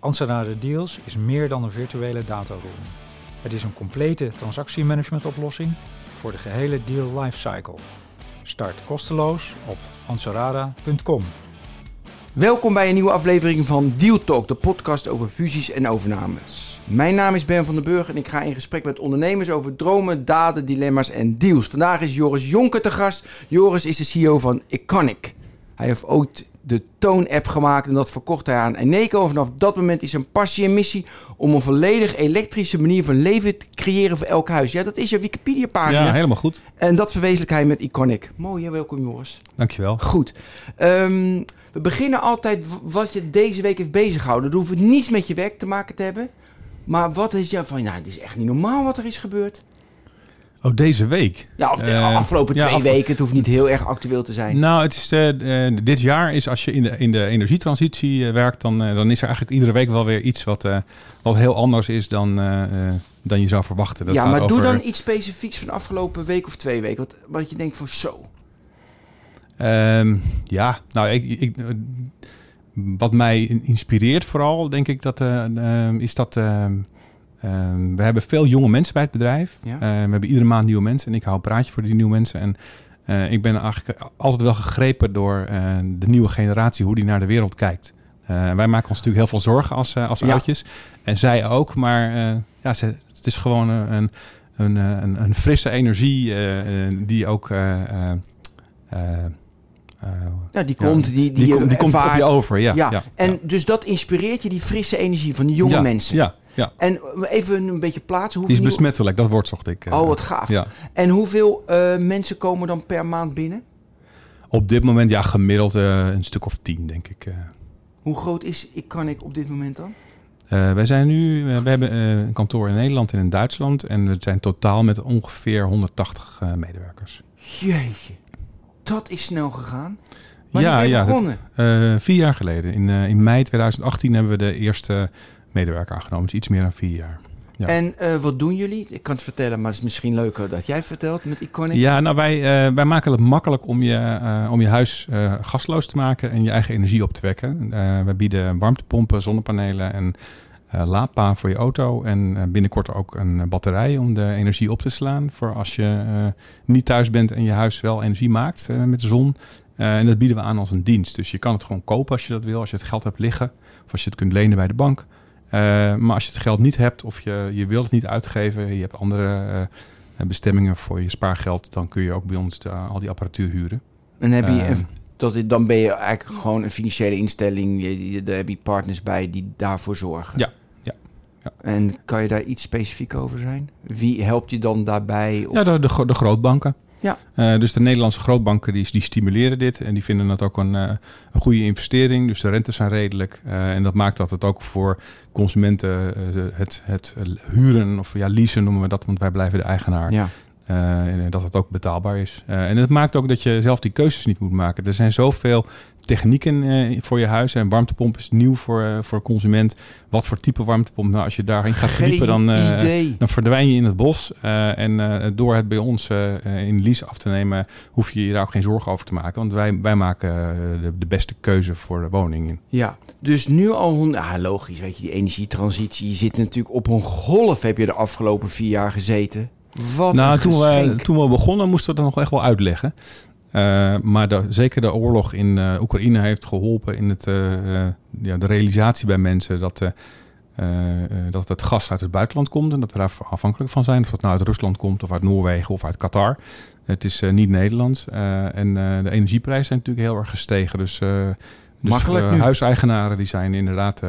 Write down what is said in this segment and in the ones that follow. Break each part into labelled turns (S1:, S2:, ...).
S1: Anserada Deals is meer dan een virtuele dataroom. Het is een complete transactiemanagementoplossing voor de gehele deal lifecycle. Start kosteloos op ansarada.com.
S2: Welkom bij een nieuwe aflevering van Deal Talk, de podcast over fusies en overnames. Mijn naam is Ben van den Burg en ik ga in gesprek met ondernemers over dromen, daden, dilemma's en deals. Vandaag is Joris Jonker te gast. Joris is de CEO van Iconic. Hij heeft ooit de Toon-app gemaakt en dat verkocht hij aan Eneco. En vanaf dat moment is zijn passie en missie om een volledig elektrische manier van leven te creëren voor elk huis. Ja, dat is je Wikipedia-pagina.
S3: Ja, helemaal goed.
S2: En dat verwezenlijk hij met Iconic. Mooi, hè? welkom Joris.
S3: Dankjewel.
S2: Goed. Ehm, we beginnen altijd wat je deze week heeft bezighouden. Dat hoeft niets met je werk te maken te hebben. Maar wat is je van, nou, het is echt niet normaal wat er is gebeurd.
S3: Oh, deze week?
S2: Ja, of de
S3: Eh,
S2: afgelopen
S3: ja,
S2: twee weken. Het hoeft niet heel erg actueel te zijn.
S3: Nou, het is, eh, eh, dit jaar is als je in de, in de energietransitie werkt, dan, dan is er eigenlijk iedere week wel weer iets wat, wat heel anders is dan, dan je zou verwachten. Dat
S2: ja, maar doe dan iets specifieks van de afgelopen week of twee weken. Wat, wat je denkt van zo.
S3: Ehm, ja, nou, ik, ik, wat mij inspireert vooral, denk ik, dat, is dat... ehm, ehm, we hebben veel jonge mensen bij het bedrijf.
S2: Ja.
S3: Eh, we hebben iedere maand nieuwe mensen en ik hou een praatje voor die nieuwe mensen. En eh, ik ben eigenlijk altijd wel gegrepen door eh, de nieuwe generatie, hoe die naar de wereld kijkt. Eh, wij maken ons natuurlijk heel veel zorgen als, als
S2: Ja.
S3: oudjes. En zij ook, maar ja, ze, het is gewoon een, een, een, een, frisse energie die ook... eh, eh,
S2: Ja, die komt, die, die,
S3: die, komt- die komt op je over, ja.
S2: Ja,
S3: ja,
S2: en dus dat inspireert je, die frisse energie van de jonge mensen.
S3: Ja, ja.
S2: En even een beetje plaatsen.
S3: Die is besmettelijk, dat woord zocht ik. eh.
S2: Oh, wat gaaf.
S3: Ja.
S2: En hoeveel eh, mensen komen dan per maand binnen?
S3: Op dit moment, ja, gemiddeld eh, een stuk of tien, denk ik.
S2: Hoe groot is Iconic op dit moment dan?
S3: Wij zijn nu, we hebben een kantoor in Nederland en in Duitsland. En we zijn totaal met ongeveer 180 eh, medewerkers.
S2: Jeetje, dat is snel gegaan. Wanneer ben je begonnen?
S3: vier jaar geleden. In, in mei 2018 hebben we de eerste medewerker aangenomen. Dus iets meer dan vier jaar. Ja.
S2: En eh, wat doen jullie? Ik kan het vertellen, maar het is misschien leuker dat jij vertelt met Iconic.
S3: Ja, nou wij, eh, wij maken het makkelijk om je, eh, om je huis gasloos te maken en je eigen energie op te wekken. We bieden warmtepompen, zonnepanelen en laadpalen voor je auto. En binnenkort ook een batterij om de energie op te slaan. Voor als je niet thuis bent en je huis wel energie maakt met de zon. En dat bieden we aan als een dienst. Dus je kan het gewoon kopen als je dat wil, als je het geld hebt liggen. Of als je het kunt lenen bij de bank. Eh, maar als je het geld niet hebt of je, je wilt het niet uitgeven, je hebt andere eh, bestemmingen voor je spaargeld, dan kun je ook bij ons de- al die apparatuur huren.
S2: En heb je,
S3: Eh,
S2: een- dat, dan ben je eigenlijk gewoon een financiële instelling. Je, je, daar heb je partners bij die daarvoor zorgen.
S3: Ja.
S2: En kan je daar iets specifiek over zijn? Wie helpt je dan daarbij?
S3: Ja, de, de, de grootbanken.
S2: Ja.
S3: Eh, dus de Nederlandse grootbanken die, die stimuleren dit en die vinden het ook een, eh, een goede investering. Dus de rentes zijn redelijk. Eh, en dat maakt dat het ook voor consumenten het, het huren of ja, leasen noemen we dat, want wij blijven de eigenaar.
S2: ja.
S3: En dat het ook betaalbaar is. En het maakt ook dat je zelf die keuzes niet moet maken. Er zijn zoveel technieken eh, voor je huis. En warmtepomp is nieuw voor, eh, voor consument. Wat voor type warmtepomp? Nou, als je daarin gaat verdiepen, dan, eh, dan verdwijn je in het bos. En door het bij ons in lease af te nemen, hoef je je daar ook geen zorgen over te maken. Want wij, wij maken de, de beste keuze voor de woning.
S2: Ja, dus nu al... Ah, logisch, weet je, die energietransitie. Je zit natuurlijk op een golf, heb je de afgelopen vier jaar gezeten. Wat
S3: nou, toen we, toen we begonnen, moesten we dat nog echt wel uitleggen. Eh, maar de, zeker de oorlog in eh, Oekraïne heeft geholpen in het, eh, ja, de realisatie bij mensen dat, dat het gas uit het buitenland komt en dat we daar afhankelijk van zijn. Of dat nou uit Rusland komt of uit Noorwegen of uit Qatar. Het is niet Nederlands. En de energieprijzen zijn natuurlijk heel erg gestegen. Dus, dus huiseigenaren die zijn inderdaad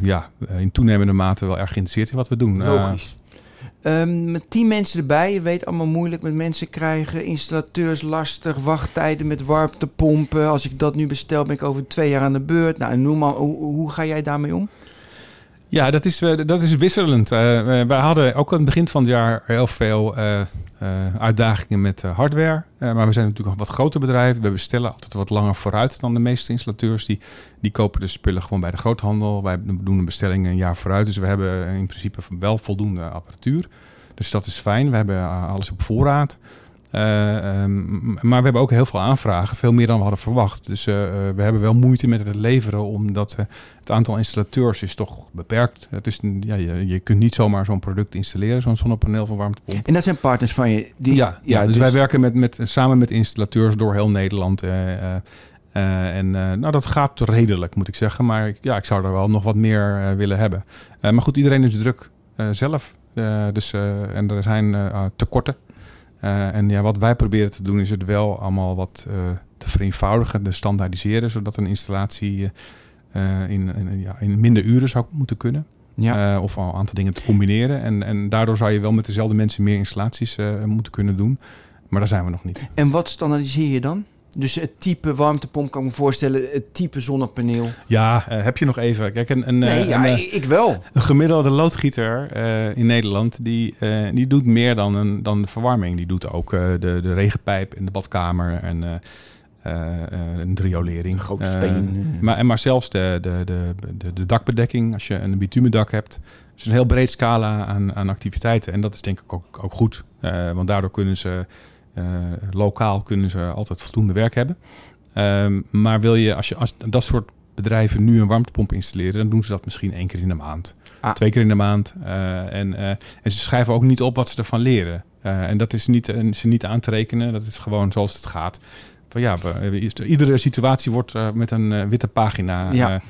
S3: ja, in toenemende mate wel erg geïnteresseerd in wat we doen.
S2: Logisch. Ehm, met tien mensen erbij, je weet allemaal moeilijk met mensen krijgen, installateurs lastig, wachttijden met warmtepompen. Als ik dat nu bestel, ben ik over twee jaar aan de beurt. Nou, noem maar, hoe, hoe ga jij daarmee om?
S3: Ja, dat is, eh, dat is wisselend. Uh, wij hadden ook aan het begin van het jaar heel veel uitdagingen met hardware. maar we zijn natuurlijk een wat groter bedrijf. We bestellen altijd wat langer vooruit dan de meeste installateurs. Die, die kopen de spullen gewoon bij de groothandel. Wij doen een bestelling een jaar vooruit. Dus we hebben in principe wel voldoende apparatuur. Dus dat is fijn. We hebben alles op voorraad. Uh, maar we hebben ook heel veel aanvragen, veel meer dan we hadden verwacht. Dus uh, we hebben wel moeite met het leveren, omdat het aantal installateurs is toch beperkt. Het is, ja, je, je kunt niet zomaar zo'n product installeren, zo'n zonnepaneel van warmtepomp.
S2: En dat zijn partners van je?
S3: Die, ja, ja, dus, dus, wij werken met, met, samen met installateurs door heel Nederland. en nou, dat gaat redelijk, moet ik zeggen. Maar ja, ik zou er wel nog wat meer willen hebben. maar goed, iedereen is druk zelf. dus, en er zijn tekorten. Uh, en ja, wat wij proberen te doen is het wel allemaal wat uh, te vereenvoudigen, te standaardiseren, zodat een installatie uh, in, in, ja, in minder uren zou moeten kunnen. Ja. of al een aantal dingen te combineren. En, en daardoor zou je wel met dezelfde mensen meer installaties moeten kunnen doen. Maar daar zijn we nog niet.
S2: En wat standaardiseer je dan? Dus het type warmtepomp kan ik me voorstellen, het type zonnepaneel.
S3: Ja, uh, heb je nog even. Kijk, een, een,
S2: nee, ja, een, ik wel.
S3: Een gemiddelde loodgieter uh, in Nederland, die, die doet meer dan, een, dan de verwarming. Die doet ook de, de regenpijp in de badkamer en een riolering.
S2: Grote steen.
S3: maar, maar zelfs de, de, de, de, de dakbedekking, als je een bitumendak hebt. Dus een heel breed scala aan, aan activiteiten. En dat is denk ik ook, ook goed. want daardoor kunnen ze lokaal kunnen ze altijd voldoende werk hebben. Um, maar wil je, als je als dat soort bedrijven nu een warmtepomp installeren, dan doen ze dat misschien één keer in de maand. Ah. Twee keer in de maand. Uh, en, uh, en ze schrijven ook niet op wat ze ervan leren. en dat is niet, ze niet aan te rekenen. Dat is gewoon zoals het gaat. Van ja, iedere situatie wordt met een witte pagina.
S2: Ja.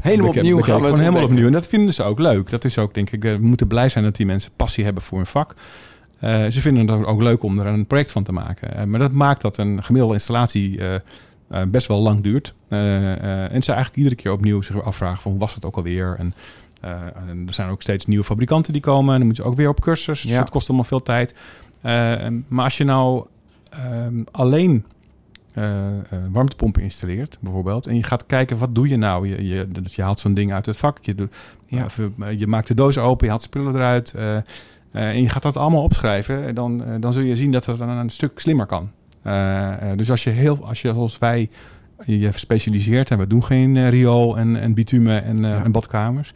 S2: helemaal opnieuw gaan we
S3: gewoon helemaal opnieuw. En dat vinden ze ook leuk. Dat is ook, denk ik, we moeten blij zijn dat die mensen passie hebben voor hun vak. Uh, ze vinden het ook leuk om er een project van te maken. Uh, maar dat maakt dat een gemiddelde installatie uh, best wel lang duurt. en ze eigenlijk iedere keer opnieuw zich afvragen van hoe was het ook alweer. En, en er zijn ook steeds nieuwe fabrikanten die komen. En dan moet je ook weer op cursus. Dus dat kost allemaal veel tijd. maar als je nou ehm, alleen warmtepompen installeert, bijvoorbeeld. En je gaat kijken, wat doe je nou? Je, je, je haalt zo'n ding uit het vak. Je, doet, ja. je maakt de doos open, je haalt spullen eruit. Uh, en je gaat dat allemaal opschrijven, dan, uh, dan zul je zien dat het dan een stuk slimmer kan. Dus als je heel, als je zoals wij je specialiseert en we doen geen riool en, en bitumen en, ja. en badkamers,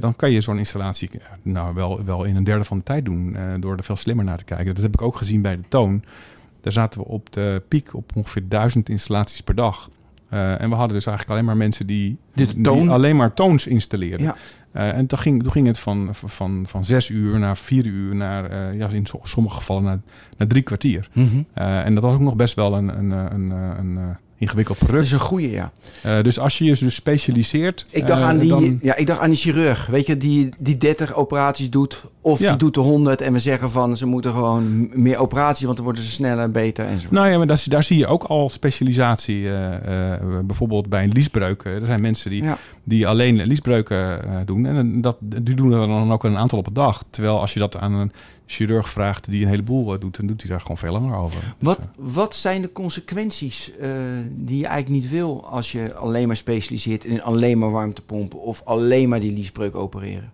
S3: dan kan je zo'n installatie nou, wel, wel in een derde van de tijd doen door er veel slimmer naar te kijken. Dat heb ik ook gezien bij de toon. Daar zaten we op de piek op ongeveer duizend installaties per dag. Uh, en we hadden dus eigenlijk alleen maar mensen die,
S2: die
S3: alleen maar toons installeerden. Ja. Uh, en toen ging, toen ging het van, van, van zes uur naar vier uur naar, uh, ja, in sommige gevallen naar, naar drie kwartier. Mm -hmm. en dat was ook nog best wel een, een, een, een, ingewikkeld product.
S2: Dat is een goede, ja.
S3: Uh, dus als je je dus specialiseert...
S2: Ik dacht, uh, aan die, dan... ja, ik dacht aan die chirurg, weet je, die, die 30 operaties doet. Of ja. die doet de 100 en we zeggen van ze moeten gewoon meer operaties, want dan worden ze sneller en beter enzovoort.
S3: Nou ja, maar daar, daar zie je ook al specialisatie. Uh, bijvoorbeeld bij een liesbreuk. er zijn mensen die, ja. die alleen liesbreuken doen. En dat, die doen er dan ook een aantal op een dag. Terwijl als je dat aan een chirurg vraagt die een heleboel doet, dan doet hij daar gewoon veel langer over.
S2: Wat, wat zijn de consequenties die je eigenlijk niet wil als je alleen maar specialiseert in alleen maar warmtepompen of alleen maar die liesbreuk opereren?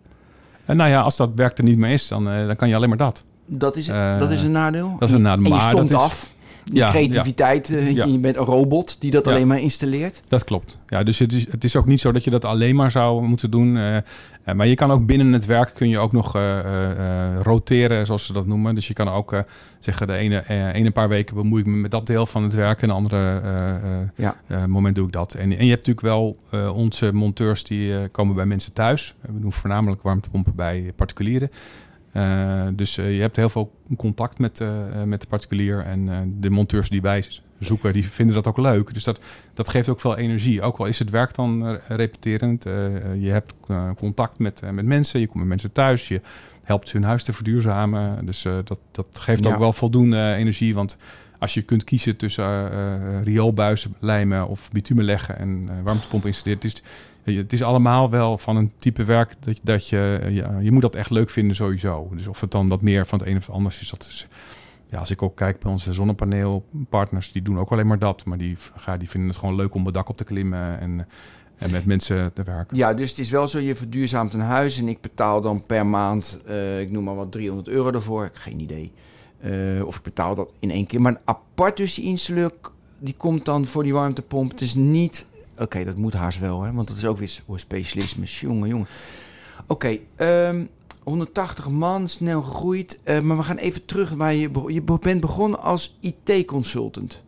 S3: En nou ja, als dat werk er niet meer is, dan, uh, dan kan je alleen maar dat.
S2: Dat is, uh, dat is een nadeel?
S3: Dat is een nadeel.
S2: En je stond af. Ja, creativiteit, ja. Ja. je bent een robot die dat alleen maar installeert.
S3: Dat klopt. Ja, dus het is, het is ook niet zo dat je dat alleen maar zou moeten doen. Uh, uh, maar je kan ook binnen het werk kun je ook nog uh, roteren, zoals ze dat noemen. Dus je kan ook zeggen, de ene, ene paar weken bemoei ik me met dat deel van het werk. En de andere moment doe ik dat. En, en je hebt natuurlijk wel onze monteurs die komen bij mensen thuis. We doen voornamelijk warmtepompen bij particulieren. Uh, dus uh, je hebt heel veel contact met, uh, met de particulier. En de monteurs die wij zoeken, die vinden dat ook leuk. Dus dat, dat geeft ook veel energie. Ook al is het werk dan repeterend. je hebt contact met, met mensen, je komt met mensen thuis. Je helpt hun huis te verduurzamen. Dus dat, dat geeft ja. ook wel voldoende energie. Want als je kunt kiezen tussen rioolbuizen lijmen of bitumen leggen en warmtepomp installeren... Het is, het is allemaal wel van een type werk dat, dat je, ja, je moet dat echt leuk vinden sowieso. Dus of het dan wat meer van het een of het ander is, dat is, ja, als ik ook kijk bij onze zonnepaneelpartners, die doen ook alleen maar dat. Maar die, ja, die vinden het gewoon leuk om het dak op te klimmen en en met mensen te werken.
S2: Ja, dus het is wel zo, je verduurzaamt een huis en ik betaal dan per maand, eh, ik noem maar wat, 300 euro ervoor. Ik heb geen idee. Eh, of ik betaal dat in één keer. Maar apart dus die installeur, die komt dan voor die warmtepomp. Het is niet... Oké, dat moet haast wel, hè, want dat is ook weer voor specialisme. Jongen, jongen. Oké, ehm, 180 man, snel gegroeid. Eh, maar we gaan even terug waar je, be- je bent begonnen als IT-consultant.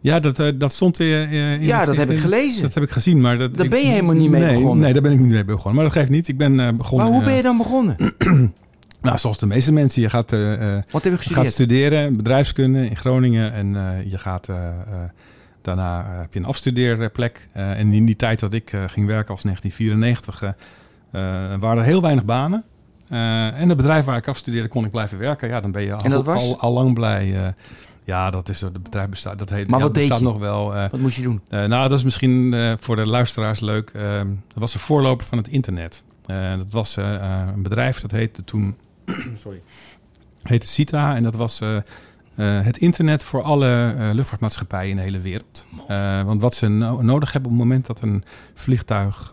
S3: Ja, dat, eh, dat stond weer eh, in
S2: Ja,
S3: het-
S2: dat heb ik gelezen.
S3: Dat heb ik gezien, maar... Dat,
S2: Daar
S3: ik-
S2: ben je helemaal niet mee
S3: nee,
S2: begonnen.
S3: Nee, daar ben ik niet mee begonnen. Maar dat geeft niet. Ik ben begonnen...
S2: Maar hoe ben je dan begonnen?
S3: nou, zoals de meeste mensen. Je gaat,
S2: Wat heb je
S3: gaat studeren, bedrijfskunde in Groningen. En je gaat... daarna eh, heb je een afstudeerplek. Eh, en in die tijd dat ik eh, ging werken als 1994... eh, eh, waren er heel weinig banen. En het bedrijf waar ik afstudeerde kon ik blijven werken. Ja, dan ben je al,
S2: En dat was?
S3: al, al lang blij. ja, dat is het bedrijf bestaat. Dat heet,
S2: Maar
S3: ja,
S2: wat deed
S3: bestaat
S2: je?
S3: nog wel.
S2: Wat moest je doen?
S3: nou, dat is misschien voor de luisteraars leuk. Dat was een voorloper van het internet. Dat was een bedrijf dat heette toen. sorry. Heette Cita. En dat was eh, het internet voor alle eh, luchtvaartmaatschappijen in de hele wereld. Eh, want wat ze no- nodig hebben op het moment dat een vliegtuig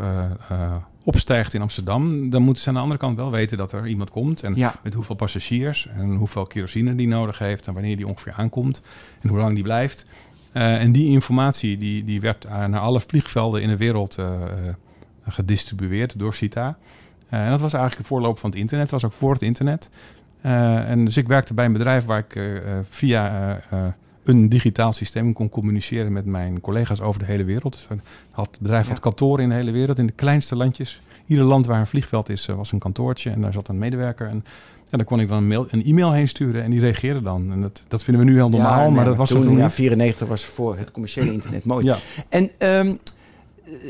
S3: opstijgt in Amsterdam, dan moeten ze aan de andere kant wel weten dat er iemand komt. En
S2: Ja.
S3: met hoeveel passagiers en hoeveel kerosine die nodig heeft en wanneer die ongeveer aankomt en hoe lang die blijft. En die informatie die, die werd naar alle vliegvelden in de wereld gedistribueerd door CITA. En dat was eigenlijk de voorloper van het internet, dat was ook voor het internet. Eh, en dus ik werkte bij een bedrijf waar ik eh, eh, via een digitaal systeem kon communiceren met mijn collega's over de hele wereld. Dus het had, het bedrijf had
S2: Ja.
S3: kantoren in de hele wereld, in de kleinste landjes. Ieder land waar een vliegveld is, was een kantoortje en daar zat een medewerker. En ja, daar kon ik dan een, mail, een e-mail heen sturen en die reageerde dan. En dat, dat vinden we nu heel normaal,
S2: Ja, nee,
S3: maar dat was
S2: toen,
S3: toen
S2: ja,
S3: niet.
S2: 94 was voor het commerciële internet mooi.
S3: Ja.
S2: En, ehm,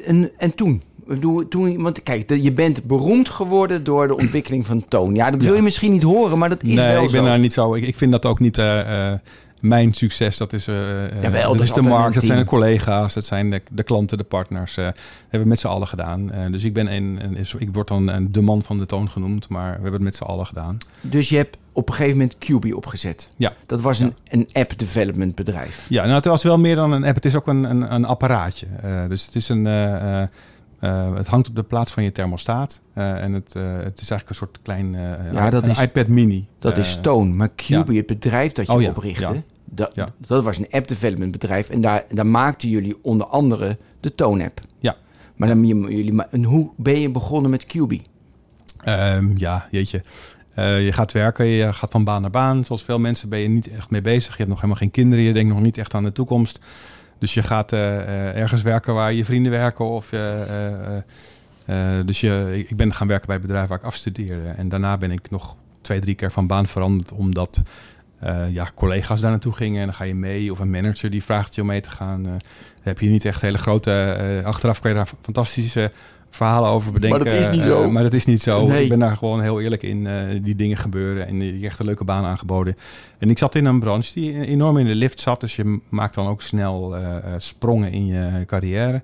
S2: en, en toen? Bedoel, toen? Want kijk, de- je bent beroemd geworden door de ontwikkeling van Toon. Ja, dat wil
S3: Ja.
S2: je misschien niet horen, maar dat is
S3: nee,
S2: wel
S3: ik ben
S2: zo.
S3: daar niet zo. Ik, ik vind dat ook niet eh, eh, mijn succes. Dat is,
S2: Jawel,
S3: dat
S2: dat is
S3: de markt, dat zijn de collega's, dat zijn de, de klanten, de partners. eh hebben we met z'n allen gedaan. Dus ik ben een, een, ik word dan een, de man van de toon genoemd, maar we hebben het met z'n allen gedaan.
S2: Dus je hebt op een gegeven moment QB opgezet.
S3: Ja.
S2: Dat was een, een app development bedrijf.
S3: Ja, nou, het was wel meer dan een app. Het is ook een, een, een apparaatje. Dus het is een. Eh, het hangt op de plaats van je thermostaat. Eh, en het, eh, het is eigenlijk een soort klein
S2: Ja, dat
S3: een
S2: is-
S3: iPad mini.
S2: Dat is Toon. Maar QB,
S3: ja.
S2: het bedrijf dat je
S3: Oh ja,
S2: oprichtte. Dat, dat was een app development bedrijf. En daar, daar maakten jullie onder andere de Toon app.
S3: Ja.
S2: Maar dan, jullie, en hoe ben je begonnen met QB?
S3: Ehm, ja, jeetje. Je gaat werken, je gaat van baan naar baan. Zoals veel mensen ben je niet echt mee bezig. Je hebt nog helemaal geen kinderen. Je denkt nog niet echt aan de toekomst. Dus je gaat eh, eh, ergens werken waar je vrienden werken. Of, je, eh, dus je, ik ben gaan werken bij het bedrijf waar ik afstudeerde. En daarna ben ik nog twee, drie keer van baan veranderd. Omdat ja, collega's daar naartoe gingen. En dan ga je mee. Of een manager die vraagt je om mee te gaan. Dan heb je niet echt hele grote... achteraf kan je daar fantastische verhalen over bedenken.
S2: Maar dat is niet
S3: Eh,
S2: zo.
S3: maar dat is niet zo.
S2: Nee.
S3: Ik ben daar gewoon heel eerlijk in. eh, die dingen gebeuren en je krijgt een leuke baan aangeboden. En ik zat in een branche die enorm in de lift zat. Dus je maakt dan ook snel eh, eh, sprongen in je carrière.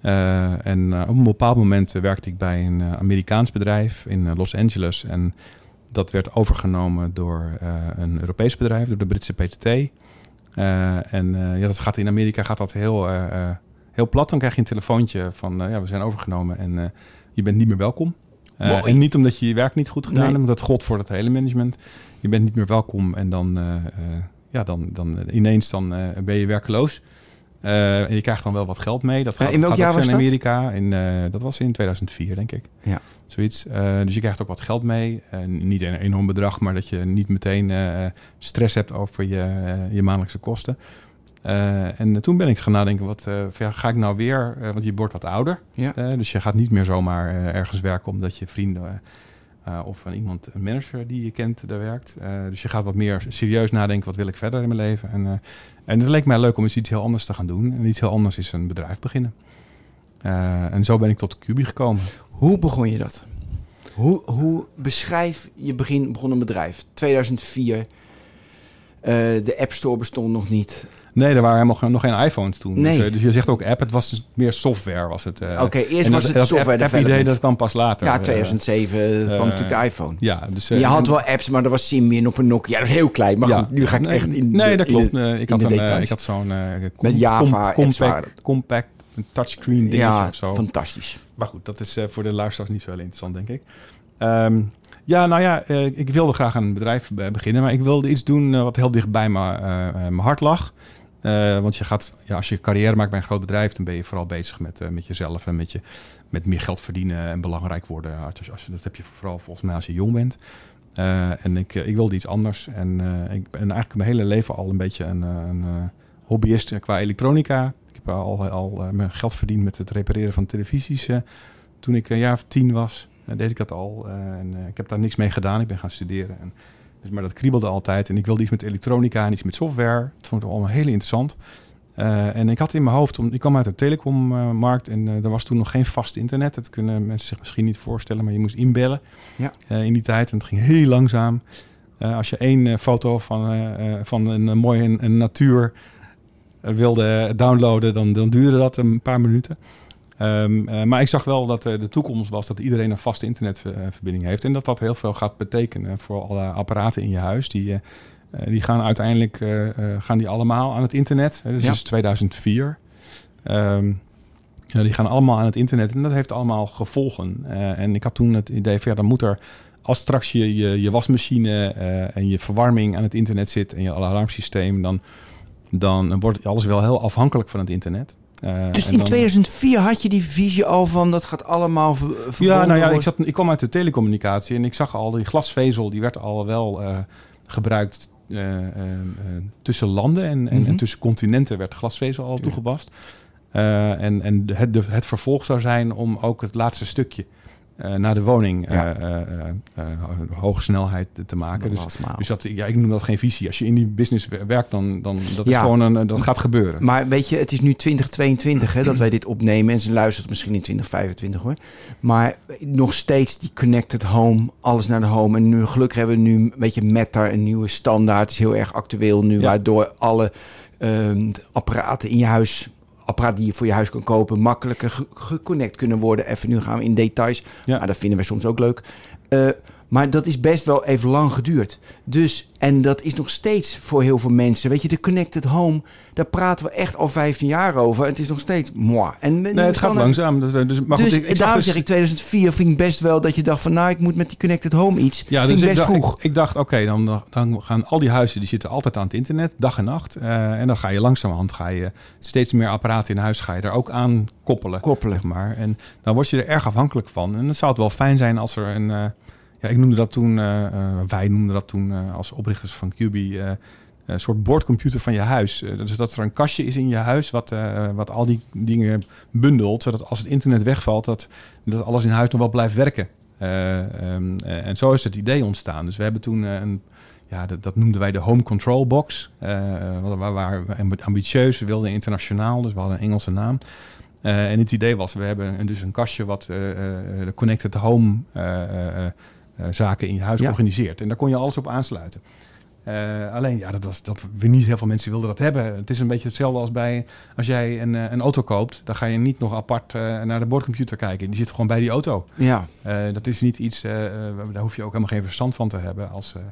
S3: Eh, en eh, op een bepaald moment eh, werkte ik bij een eh, Amerikaans bedrijf in eh, Los Angeles. En dat werd overgenomen door eh, een Europees bedrijf, door de Britse PTT. Eh, en eh, ja, dat gaat in Amerika gaat dat heel, eh, eh, heel plat. Dan krijg je een telefoontje van, eh, ja, we zijn overgenomen en eh, je bent niet meer welkom.
S2: Mooi.
S3: en niet omdat je je werk niet goed gedaan
S2: Nee.
S3: hebt, want dat gold voor het hele management. Je bent niet meer welkom en dan, ja, dan, dan ineens dan, ben je werkeloos. En je krijgt dan wel wat geld mee. Dat gaat,
S2: in welk
S3: gaat
S2: jaar was
S3: in
S2: dat?
S3: Amerika. In, eh, dat was in 2004, denk ik.
S2: Ja.
S3: Zoiets. Dus je krijgt ook wat geld mee. Niet een enorm bedrag, maar dat je niet meteen stress hebt over je, je maandelijkse kosten. Eh, en toen ben ik gaan nadenken, wat, eh, ga ik nou weer, eh, want je wordt wat ouder.
S2: Ja.
S3: Dus je gaat niet meer zomaar ergens werken omdat je vrienden of van iemand, een manager die je kent, daar werkt. Dus je gaat wat meer serieus nadenken, wat wil ik verder in mijn leven. En, en het leek mij leuk om eens iets heel anders te gaan doen. En iets heel anders is een bedrijf beginnen. En zo ben ik tot Cubi gekomen.
S2: Hoe begon je dat? Hoe, hoe beschrijf je begin, begon een bedrijf? 2004. eh, de App Store bestond nog niet.
S3: Nee, er waren helemaal geen- nog geen iPhones toen.
S2: Nee.
S3: Dus, dus je zegt ook app, het was dus meer software was het. eh.
S2: Oké, eerst
S3: En
S2: was
S3: dat-
S2: het software
S3: app, app idee, dat kwam pas later.
S2: ja,
S3: Eh,
S2: 2007 kwam
S3: eh,
S2: natuurlijk de iPhone.
S3: ja, dus,
S2: je had wel apps, maar er was Symbian op een Nokia. Dat is heel klein. Maar
S3: Ja.
S2: goed, nu ga ik echt in
S3: Nee,
S2: de-
S3: dat klopt.
S2: de-
S3: ik, had een, ik had zo'n...
S2: Met Java
S3: compact, compact een touchscreen dingetje
S2: ja,
S3: of zo.
S2: fantastisch.
S3: Maar goed, dat is voor de luisteraars niet zo heel interessant, denk ik. Ehm, ja, nou ja, ik wilde graag een bedrijf be- beginnen, maar ik wilde iets doen wat heel dicht bij me, mijn hart lag. Eh, want je gaat, ja, als je carrière maakt bij een groot bedrijf, dan ben je vooral bezig met, eh, met jezelf en met, je, met meer geld verdienen en belangrijk worden. Als, als dat heb je vooral volgens mij als je jong bent. Eh, en ik, ik wilde iets anders. En ik ben eigenlijk mijn hele leven al een beetje een, een hobbyist qua elektronica. Ik heb al, al mijn geld verdiend met het repareren van televisies. toen ik een jaar of tien was, deed ik dat al. en ik heb daar niks mee gedaan. Ik ben gaan studeren. En, dus, maar dat kriebelde altijd. En ik wilde iets met elektronica en iets met software. Dat vond ik allemaal heel interessant. Eh, en ik had in mijn hoofd, om, ik kwam uit de telecommarkt en eh, er was toen nog geen vast internet. Dat kunnen mensen zich misschien niet voorstellen, maar je moest inbellen
S2: Ja.
S3: eh, in die tijd. En het ging heel langzaam. Als je één foto van, van een, mooie een, natuur wilde downloaden, dan, dan duurde dat een paar minuten. Ehm, eh, maar ik zag wel dat eh, de toekomst was dat iedereen een vaste internetverbinding heeft. En dat dat heel veel gaat betekenen voor alle apparaten in je huis. Die, eh, die gaan uiteindelijk gaan die allemaal aan het internet. Dat
S2: Ja.
S3: is 2004. Ehm, die gaan allemaal aan het internet en dat heeft allemaal gevolgen. En ik had toen het idee van ja, dan moet er als straks je, je, je wasmachine en je verwarming aan het internet zit en je alarmsysteem, dan, dan wordt alles wel heel afhankelijk van het internet. Eh,
S2: Dus in
S3: dan-
S2: 2004 had je die visie al van dat gaat allemaal ver,
S3: ja, nou ja, ik, zat, ik kwam uit de telecommunicatie en ik zag al die glasvezel, die werd al wel eh, gebruikt eh, tussen landen en, en,
S2: Mhm.
S3: en tussen continenten werd glasvezel al toegepast. En en het, de, het vervolg zou zijn om ook het laatste stukje eh, naar de woning
S2: Ja.
S3: eh, eh, hoge snelheid te maken. Dus, dus dat, ja, ik noem dat geen visie. Als je in die business wer- werkt, dan, dan dat is
S2: Ja.
S3: gewoon een, dat gaat gebeuren.
S2: Maar weet je, het is nu 2022 hè, dat wij dit opnemen. En ze luistert misschien in 2025 hoor. Maar nog steeds die connected home, alles naar de home. En nu gelukkig hebben we nu, weet je, Meta, een nieuwe standaard. is heel erg actueel nu.
S3: Ja.
S2: Waardoor alle ehm, apparaten in je huis, apparaten die je voor je huis kan kopen, makkelijker ge- geconnect kunnen worden. Even nu gaan we in details.
S3: Ja.
S2: Maar dat vinden wij soms ook leuk. Eh, maar dat is best wel even lang geduurd. Dus, en dat is nog steeds voor heel veel mensen. Weet je, de connected home, daar praten we echt al 15 jaar over. En het is nog steeds moi. En
S3: Nee, het gaat langzaam. Dus, dus, maar
S2: dus
S3: goed, ik, ik
S2: daarom
S3: dus-
S2: zeg ik 2004 vind ik best wel dat je dacht van... nou, ik moet met die connected home iets.
S3: Ja,
S2: vind
S3: dus
S2: ik best
S3: dacht,
S2: vroeg.
S3: ik, ik dacht, oké, dan, dan gaan al die huizen die zitten altijd aan het internet, dag en nacht. Eh, en dan ga je langzamerhand ga je steeds meer apparaten in huis ga je er ook aan koppelen.
S2: Koppelen.
S3: Zeg maar. En dan word je er erg afhankelijk van. En dan zou het wel fijn zijn als er een. eh, ja, ik noemde dat toen, eh, eh, wij noemden dat toen eh, als oprichters van QB. een soort boordcomputer van je huis. Dus dat er een kastje is in je huis wat, wat al die dingen bundelt. Zodat als het internet wegvalt, dat, dat alles in huis nog wel blijft werken. Eh, ehm, eh, en zo is het idee ontstaan. Dus we hebben toen een, ja, dat, dat noemden wij de Home Control Box. We ambitieus, we wilden internationaal, dus we hadden een Engelse naam. En het idee was, we hebben dus een kastje wat de connected home zaken in je huis
S2: Ja.
S3: organiseert. En daar kon je alles op aansluiten. Eh, alleen, ja, dat was dat weer niet heel veel mensen wilden dat hebben. Het is een beetje hetzelfde als bij als jij een, eh, een auto koopt, dan ga je niet nog apart eh, naar de boordcomputer kijken. Die zit gewoon bij die auto.
S2: Ja,
S3: Eh, dat is niet iets, eh, eh, daar hoef je ook helemaal geen verstand van te hebben als, eh,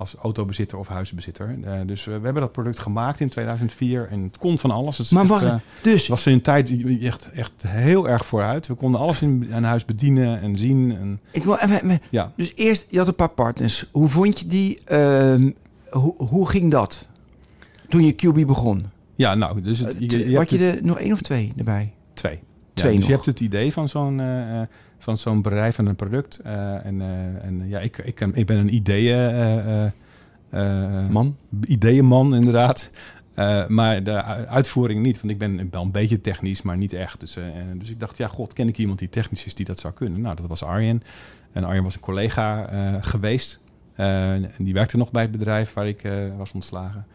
S3: als autobezitter of huisbezitter. Eh, dus eh, we hebben dat product gemaakt in 2004 en het kon van alles. Het
S2: maar
S3: echt,
S2: wacht,
S3: eh,
S2: dus...
S3: was in een tijd echt, echt heel erg vooruit. We konden alles in een huis bedienen en zien. En,
S2: Ik wil even-
S3: ja.
S2: dus eerst, je had een paar partners. Hoe vond je die? ehm, hoe, hoe ging dat? Toen je QB begon?
S3: ja, nou, dus het, je, je
S2: had je er nog één of twee erbij?
S3: twee. Ja,
S2: Twee
S3: dus
S2: nog.
S3: je hebt het idee van zo'n van zo'n bedrijf en een product. eh, en eh, en ja, ik, ik, ik ben een ideeën, eh, eh, eh,
S2: Man?
S3: ideeënman inderdaad. Eh, maar de uitvoering niet, want ik ben wel een beetje technisch, maar niet echt. Dus, eh, dus ik dacht, ja, god, ken ik iemand die technisch is die dat zou kunnen? Nou, dat was Arjen. En Arjen was een collega eh, geweest. Eh, en die werkte nog bij het bedrijf waar ik eh, was ontslagen.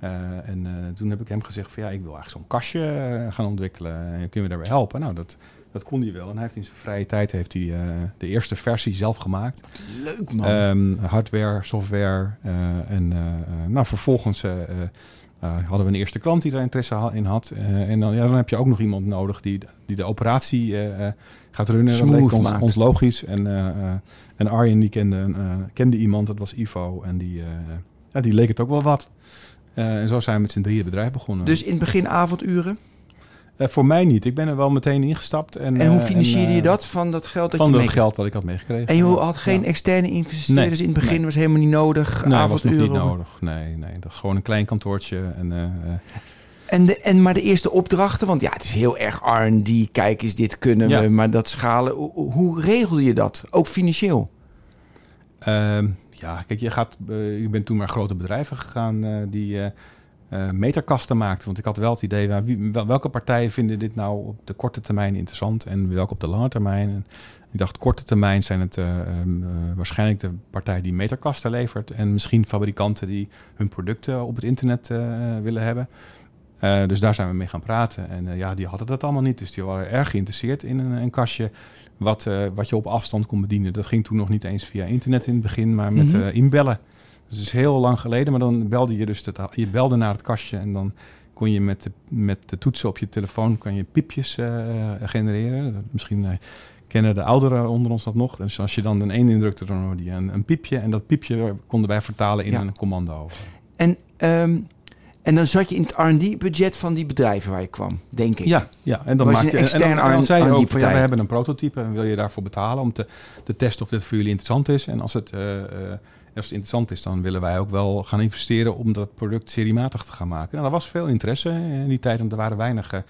S3: Eh, en eh, toen heb ik hem gezegd van ja, ik wil eigenlijk zo'n kastje eh, gaan ontwikkelen. En kun je me daarbij helpen? Nou, dat, dat kon hij wel. En hij heeft in zijn vrije tijd heeft hij, eh, de eerste versie zelf gemaakt.
S2: Leuk man.
S3: Ehm, hardware, software. eh, en eh, nou, vervolgens hadden we een eerste klant die daar interesse in had. En dan, ja, dan heb je ook nog iemand nodig die, die de operatie gaat runnen. dat
S2: Smooth
S3: leek ons, ons logisch. En, en Arjen die kende, kende iemand, dat was Ivo. En die, ja, die leek het ook wel wat. En zo zijn we met z'n drieën bedrijf begonnen.
S2: dus in het begin avonduren?
S3: Eh, voor mij niet. Ik ben er wel meteen ingestapt. En,
S2: En hoe
S3: eh,
S2: financierde
S3: eh,
S2: je dat van dat geld dat
S3: Van
S2: je
S3: het
S2: mee...
S3: geld wat ik had meegekregen.
S2: En je had geen
S3: Ja.
S2: externe investeerders
S3: Nee,
S2: in het begin,
S3: nee.
S2: was helemaal niet nodig.
S3: Nee, was nog niet nodig. Nee, nee. Dat is gewoon een klein kantoortje. En, eh, eh,
S2: En, de, en maar de eerste opdrachten, want ja, het is heel erg R&D, kijk eens, dit kunnen
S3: Ja.
S2: we, maar dat schalen, hoe, hoe regelde je dat? Ook financieel?
S3: Ehm, ja, kijk, je, gaat, eh, je bent toen naar grote bedrijven gegaan eh, die eh, meterkasten maakten. Want ik had wel het idee, nou, wie, wel- welke partijen vinden dit nou op de korte termijn interessant en welke op de lange termijn. En ik dacht, korte termijn zijn het eh, ehm, eh, waarschijnlijk de partij die meterkasten levert. En misschien fabrikanten die hun producten op het internet willen hebben. Dus daar zijn we mee gaan praten. En ja, die hadden dat allemaal niet. Dus die waren erg geïnteresseerd in een, een kastje wat, wat je op afstand kon bedienen. Dat ging toen nog niet eens via internet in het begin, maar met
S2: Mhm.
S3: inbellen. Dus is heel lang geleden, maar dan belde je dus het, je belde naar het kastje en dan kon je met de, met de toetsen op je telefoon kan je piepjes eh, genereren. Misschien eh, kennen de ouderen onder ons dat nog. Dus als je dan een één indrukte, dan hoorde je een, een piepje en dat piepje konden wij vertalen in
S2: Ja.
S3: een commando.
S2: En, ehm, en dan zat je in het R&D-budget van die bedrijven waar je kwam, denk ik.
S3: Ja, ja, en dan
S2: Was je
S3: maakte
S2: een
S3: en en dan zei je ook van ja, we hebben een prototype en wil je daarvoor betalen om te, te testen of dit voor jullie interessant is. En als het, eh, eh, als het interessant is, dan willen wij ook wel gaan investeren om dat product seriematig te gaan maken. Nou, er was veel interesse in die tijd, want er waren weinig eh,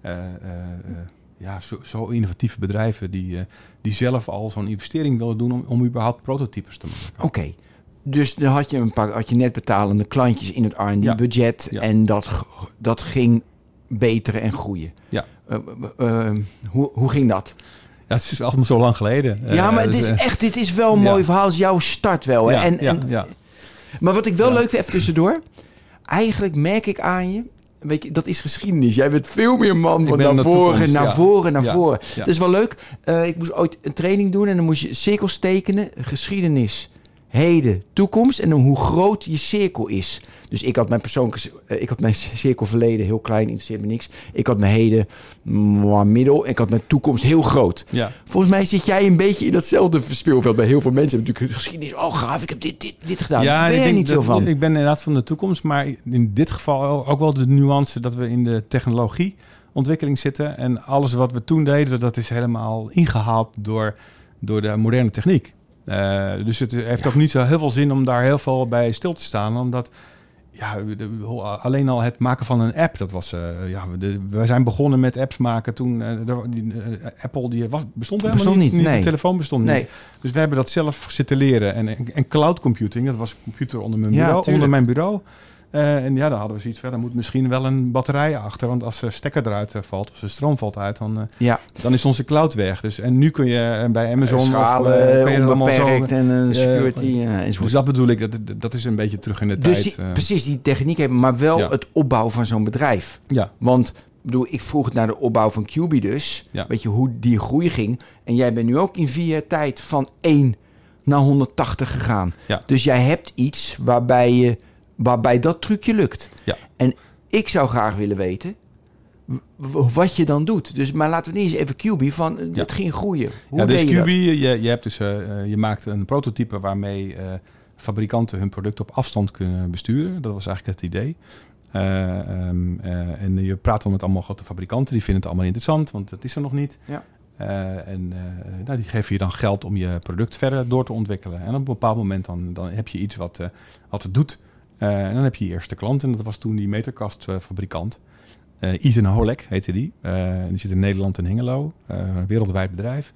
S3: eh, eh, ja, zo, zo innovatieve bedrijven die, die zelf al zo'n investering willen doen om, om überhaupt prototypes te maken.
S2: Oké. Dus dan had je een paar had je net betalende klantjes in het R&D-budget
S3: Ja.
S2: en dat, dat ging beteren en groeien.
S3: Ja.
S2: Hoe, hoe ging dat?
S3: Ja, het is allemaal zo lang geleden.
S2: ja,
S3: Eh,
S2: maar het
S3: dus,
S2: is
S3: eh,
S2: echt, dit is wel een mooi verhaal. Het is jouw start wel. Hè?
S3: ja,
S2: en,
S3: ja,
S2: en,
S3: ja.
S2: Maar wat ik wel leuk vind, even tussendoor. Eigenlijk merk ik aan je, weet je, dat is geschiedenis. Jij bent veel meer man van naar voren,
S3: toekomst,
S2: naar
S3: ja.
S2: voren, naar
S3: Ja,
S2: voren.
S3: ja.
S2: Dat is wel leuk. Eh, ik moest ooit een training doen en dan moest je cirkels tekenen. Geschiedenis, heden, toekomst en hoe groot je cirkel is. Dus ik had mijn persoonlijke, eh, ik had mijn cirkel verleden heel klein, interesseert me niks. Ik had mijn heden mm, middel en ik had mijn toekomst heel groot.
S3: ja.
S2: Volgens mij zit jij een beetje in datzelfde speelveld. Bij heel veel mensen hebben natuurlijk geschiedenis. Oh, gaaf, ik heb dit, dit, dit gedaan.
S3: Ja,
S2: Daar ben
S3: ik denk
S2: niet zo van.
S3: Ik ben inderdaad van de toekomst, maar in dit geval ook wel de nuance dat we in de technologieontwikkeling zitten. En alles wat we toen deden, dat is helemaal ingehaald door, door de moderne techniek. Eh, dus het heeft ook niet zo heel veel zin om daar heel veel bij stil te staan, omdat ja, de- alleen al het maken van een app, dat was, eh, ja, de, we zijn begonnen met apps maken toen eh, die, eh, Apple die was, bestond helemaal
S2: Bestond
S3: niet,
S2: niet, nee.
S3: de telefoon bestond
S2: Nee.
S3: niet. Dus we hebben dat zelf zitten leren. En, en, en cloud computing, dat was een computer onder mijn
S2: Ja,
S3: bureau.
S2: tuurlijk.
S3: onder mijn bureau. Eh, en ja, dan hadden we zoiets van, er moet misschien wel een batterij achter. Want als de stekker eruit eh, valt, of de stroom valt uit, dan, eh,
S2: Ja,
S3: dan is onze cloud weg. Dus, en nu kun je bij Amazon...
S2: schalen,
S3: zo-
S2: onbeperkt en
S3: Ja,
S2: security. ja,
S3: Dus
S2: enzovoort.
S3: dat bedoel ik, dat, dat is een beetje terug in de
S2: Dus
S3: tijd.
S2: die, precies die techniek hebben, maar wel
S3: Ja.
S2: het opbouwen van zo'n bedrijf.
S3: ja,
S2: Want ik bedoel, ik vroeg naar de opbouw van QB dus.
S3: Ja.
S2: Weet je hoe die groei ging? En jij bent nu ook in vier jaar tijd van 1 naar 180 gegaan.
S3: Ja.
S2: Dus jij hebt iets waarbij, je, waarbij dat trucje lukt.
S3: Ja.
S2: En ik zou graag willen weten wat je dan doet. Dus, maar laten we niet eens even QB van, eh,
S3: Ja.
S2: het ging groeien. Hoe
S3: ja, dus
S2: deed je
S3: QB, je, je, hebt dus, eh, eh, je maakt een prototype waarmee fabrikanten hun product op afstand kunnen besturen. Dat was eigenlijk het idee. Eh, ehm, eh, en je praat dan met allemaal grote fabrikanten, die vinden het allemaal interessant, want dat is er nog niet.
S2: Ja.
S3: En eh, nou, die geven je dan geld om je product verder door te ontwikkelen. En op een bepaald moment dan, dan heb je iets wat, eh, wat het doet. Eh, en dan heb je je eerste klant. En dat was toen die meterkastfabrikant. Eh Ethan Holek heette die. Eh, die zit in Nederland in Hengelo. Eh, een wereldwijd bedrijf.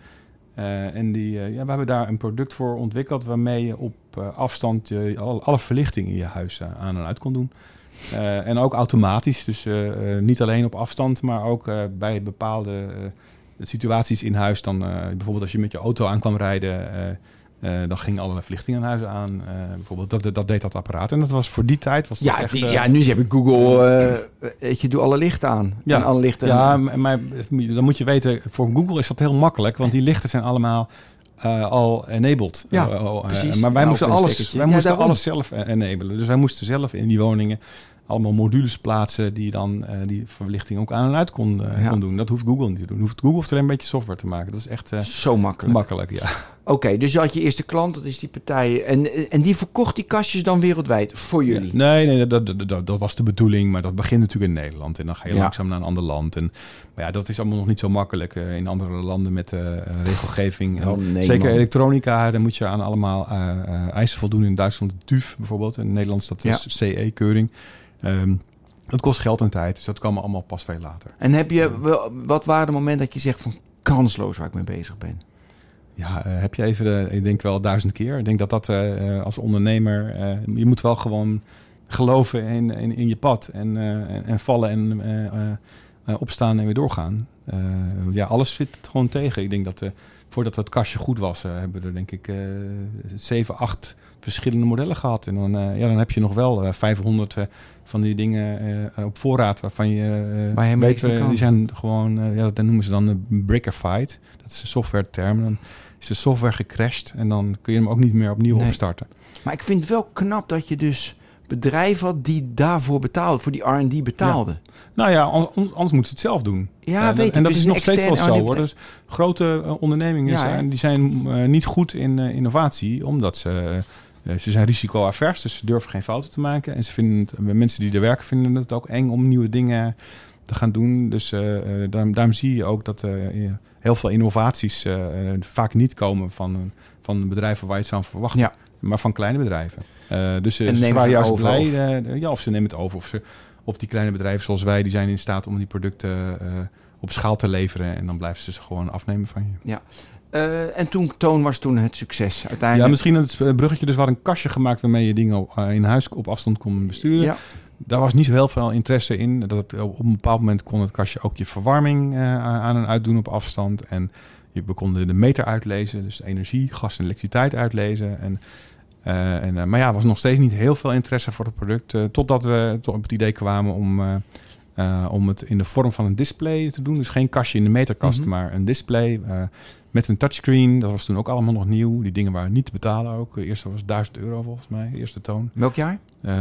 S3: Eh, en die, eh, ja, we hebben daar een product voor ontwikkeld waarmee je op eh, afstand je, alle, alle verlichting in je huis eh, aan en uit kon doen. Eh, en ook automatisch, dus eh, eh, niet alleen op afstand, maar ook eh, bij bepaalde eh, situaties in huis. Dan, eh, bijvoorbeeld als je met je auto aan kwam rijden, eh, dan ging alle verlichting in huis aan. eh, bijvoorbeeld, dat, dat deed dat apparaat. En dat was voor die tijd was
S2: Ja,
S3: echt...
S2: die,
S3: eh,
S2: ja, nu heb ik Google, weet je, doe alle lichten aan.
S3: Ja.
S2: En alle lichten
S3: Ja, maar, maar dan moet je weten, voor Google is dat heel makkelijk, want die lichten zijn allemaal al enabled.
S2: Ja, precies.
S3: Maar wij
S2: Ja,
S3: moesten alles, wij
S2: Ja,
S3: moesten
S2: daarom.
S3: alles zelf eh, enabelen. Dus wij moesten zelf in die woningen allemaal modules plaatsen die dan die verlichting ook aan en uit kon,
S2: Ja.
S3: kon doen. Dat hoeft Google niet te doen. Hoeft Google hoeft alleen een beetje software te maken. Dat is echt
S2: Zo makkelijk.
S3: makkelijk, ja.
S2: Oké, dus je had je eerste klant, dat is die partij. En, en die verkocht die kastjes dan wereldwijd voor jullie?
S3: Ja, nee, nee dat, dat, dat, dat was de bedoeling. Maar dat begint natuurlijk in Nederland. En dan ga je
S2: Ja.
S3: langzaam naar een ander land. En, maar ja, dat is allemaal nog niet zo makkelijk eh, in andere landen met eh, regelgeving.
S2: Oh, nee,
S3: Zeker
S2: man.
S3: elektronica, daar moet je aan allemaal eisen voldoen. In Duitsland TÜV bijvoorbeeld. In Nederland dat
S2: Ja.
S3: CE-keuring. Ehm, dat kost geld en tijd. Dus dat kwam allemaal pas veel later.
S2: En heb je, wel- wat waren de momenten dat je zegt van kansloos waar ik mee bezig ben?
S3: Ja, eh, heb je even, de, ik denk wel duizend keer. Ik denk dat dat eh, eh, als ondernemer, je moet wel gewoon geloven in, in, in je pad en, en, en vallen en opstaan en weer doorgaan. Ja, alles zit gewoon tegen. Ik denk dat voordat het kastje goed was, hebben we er denk ik zeven, acht verschillende modellen gehad. En dan, ja, dan heb je nog wel eh, 500 eh, van die dingen op voorraad waarvan je weet, die zijn gewoon, ja, dat noemen ze dan de brickified. Dat is de software term. Dan is de software gecrashed en dan kun je hem ook niet meer opnieuw
S2: Nee.
S3: opstarten.
S2: Maar ik vind het wel knap dat je dus bedrijven had die daarvoor betaalden, voor die R&D betaalden.
S3: Nou ja, an- an- anders moet je het zelf doen.
S2: Ja,
S3: Eh,
S2: weet ik.
S3: En dat
S2: Dus
S3: is nog steeds wel zo hoor. Dus grote eh, ondernemingen
S2: Ja,
S3: zijn, die zijn eh, niet goed in innovatie, omdat ze, ze zijn risico-avers, dus ze durven geen fouten te maken. En ze vinden het, mensen die er werken vinden het ook eng om nieuwe dingen te gaan doen. Dus eh, eh, daarom, daarom zie je ook dat eh, heel veel innovaties vaak niet komen van, van bedrijven waar je het zou verwachten.
S2: Ja.
S3: Maar van kleine bedrijven. Dus ze waren juist
S2: over,
S3: blij.
S2: of-
S3: ja, of ze nemen het over. Of, ze, of die kleine bedrijven zoals wij, die zijn in staat om die producten op schaal te leveren. En dan blijven ze ze gewoon afnemen van je.
S2: Eh, en toen Toon was toen het succes
S3: Ja,
S2: uiteindelijk.
S3: misschien het bruggetje. Dus we hadden een kastje gemaakt waarmee je dingen op, in huis op afstand kon besturen.
S2: Ja.
S3: Daar was niet zo heel veel interesse in. Dat het, op een bepaald moment kon het kastje ook je verwarming eh, aan en uitdoen op afstand. En je, we konden de meter uitlezen, dus energie, gas en elektriciteit uitlezen. En, eh, en, eh, maar ja, er was nog steeds niet heel veel interesse voor het product. totdat we tot op het idee kwamen om, om het in de vorm van een display te doen. Dus geen kastje in de meterkast,
S2: Mhm.
S3: maar een display met een touchscreen. Dat was toen ook allemaal nog nieuw. Die dingen waren niet te betalen ook. De eerste was 1000 euro volgens mij, de eerste toon.
S2: Welk jaar?
S3: Eh,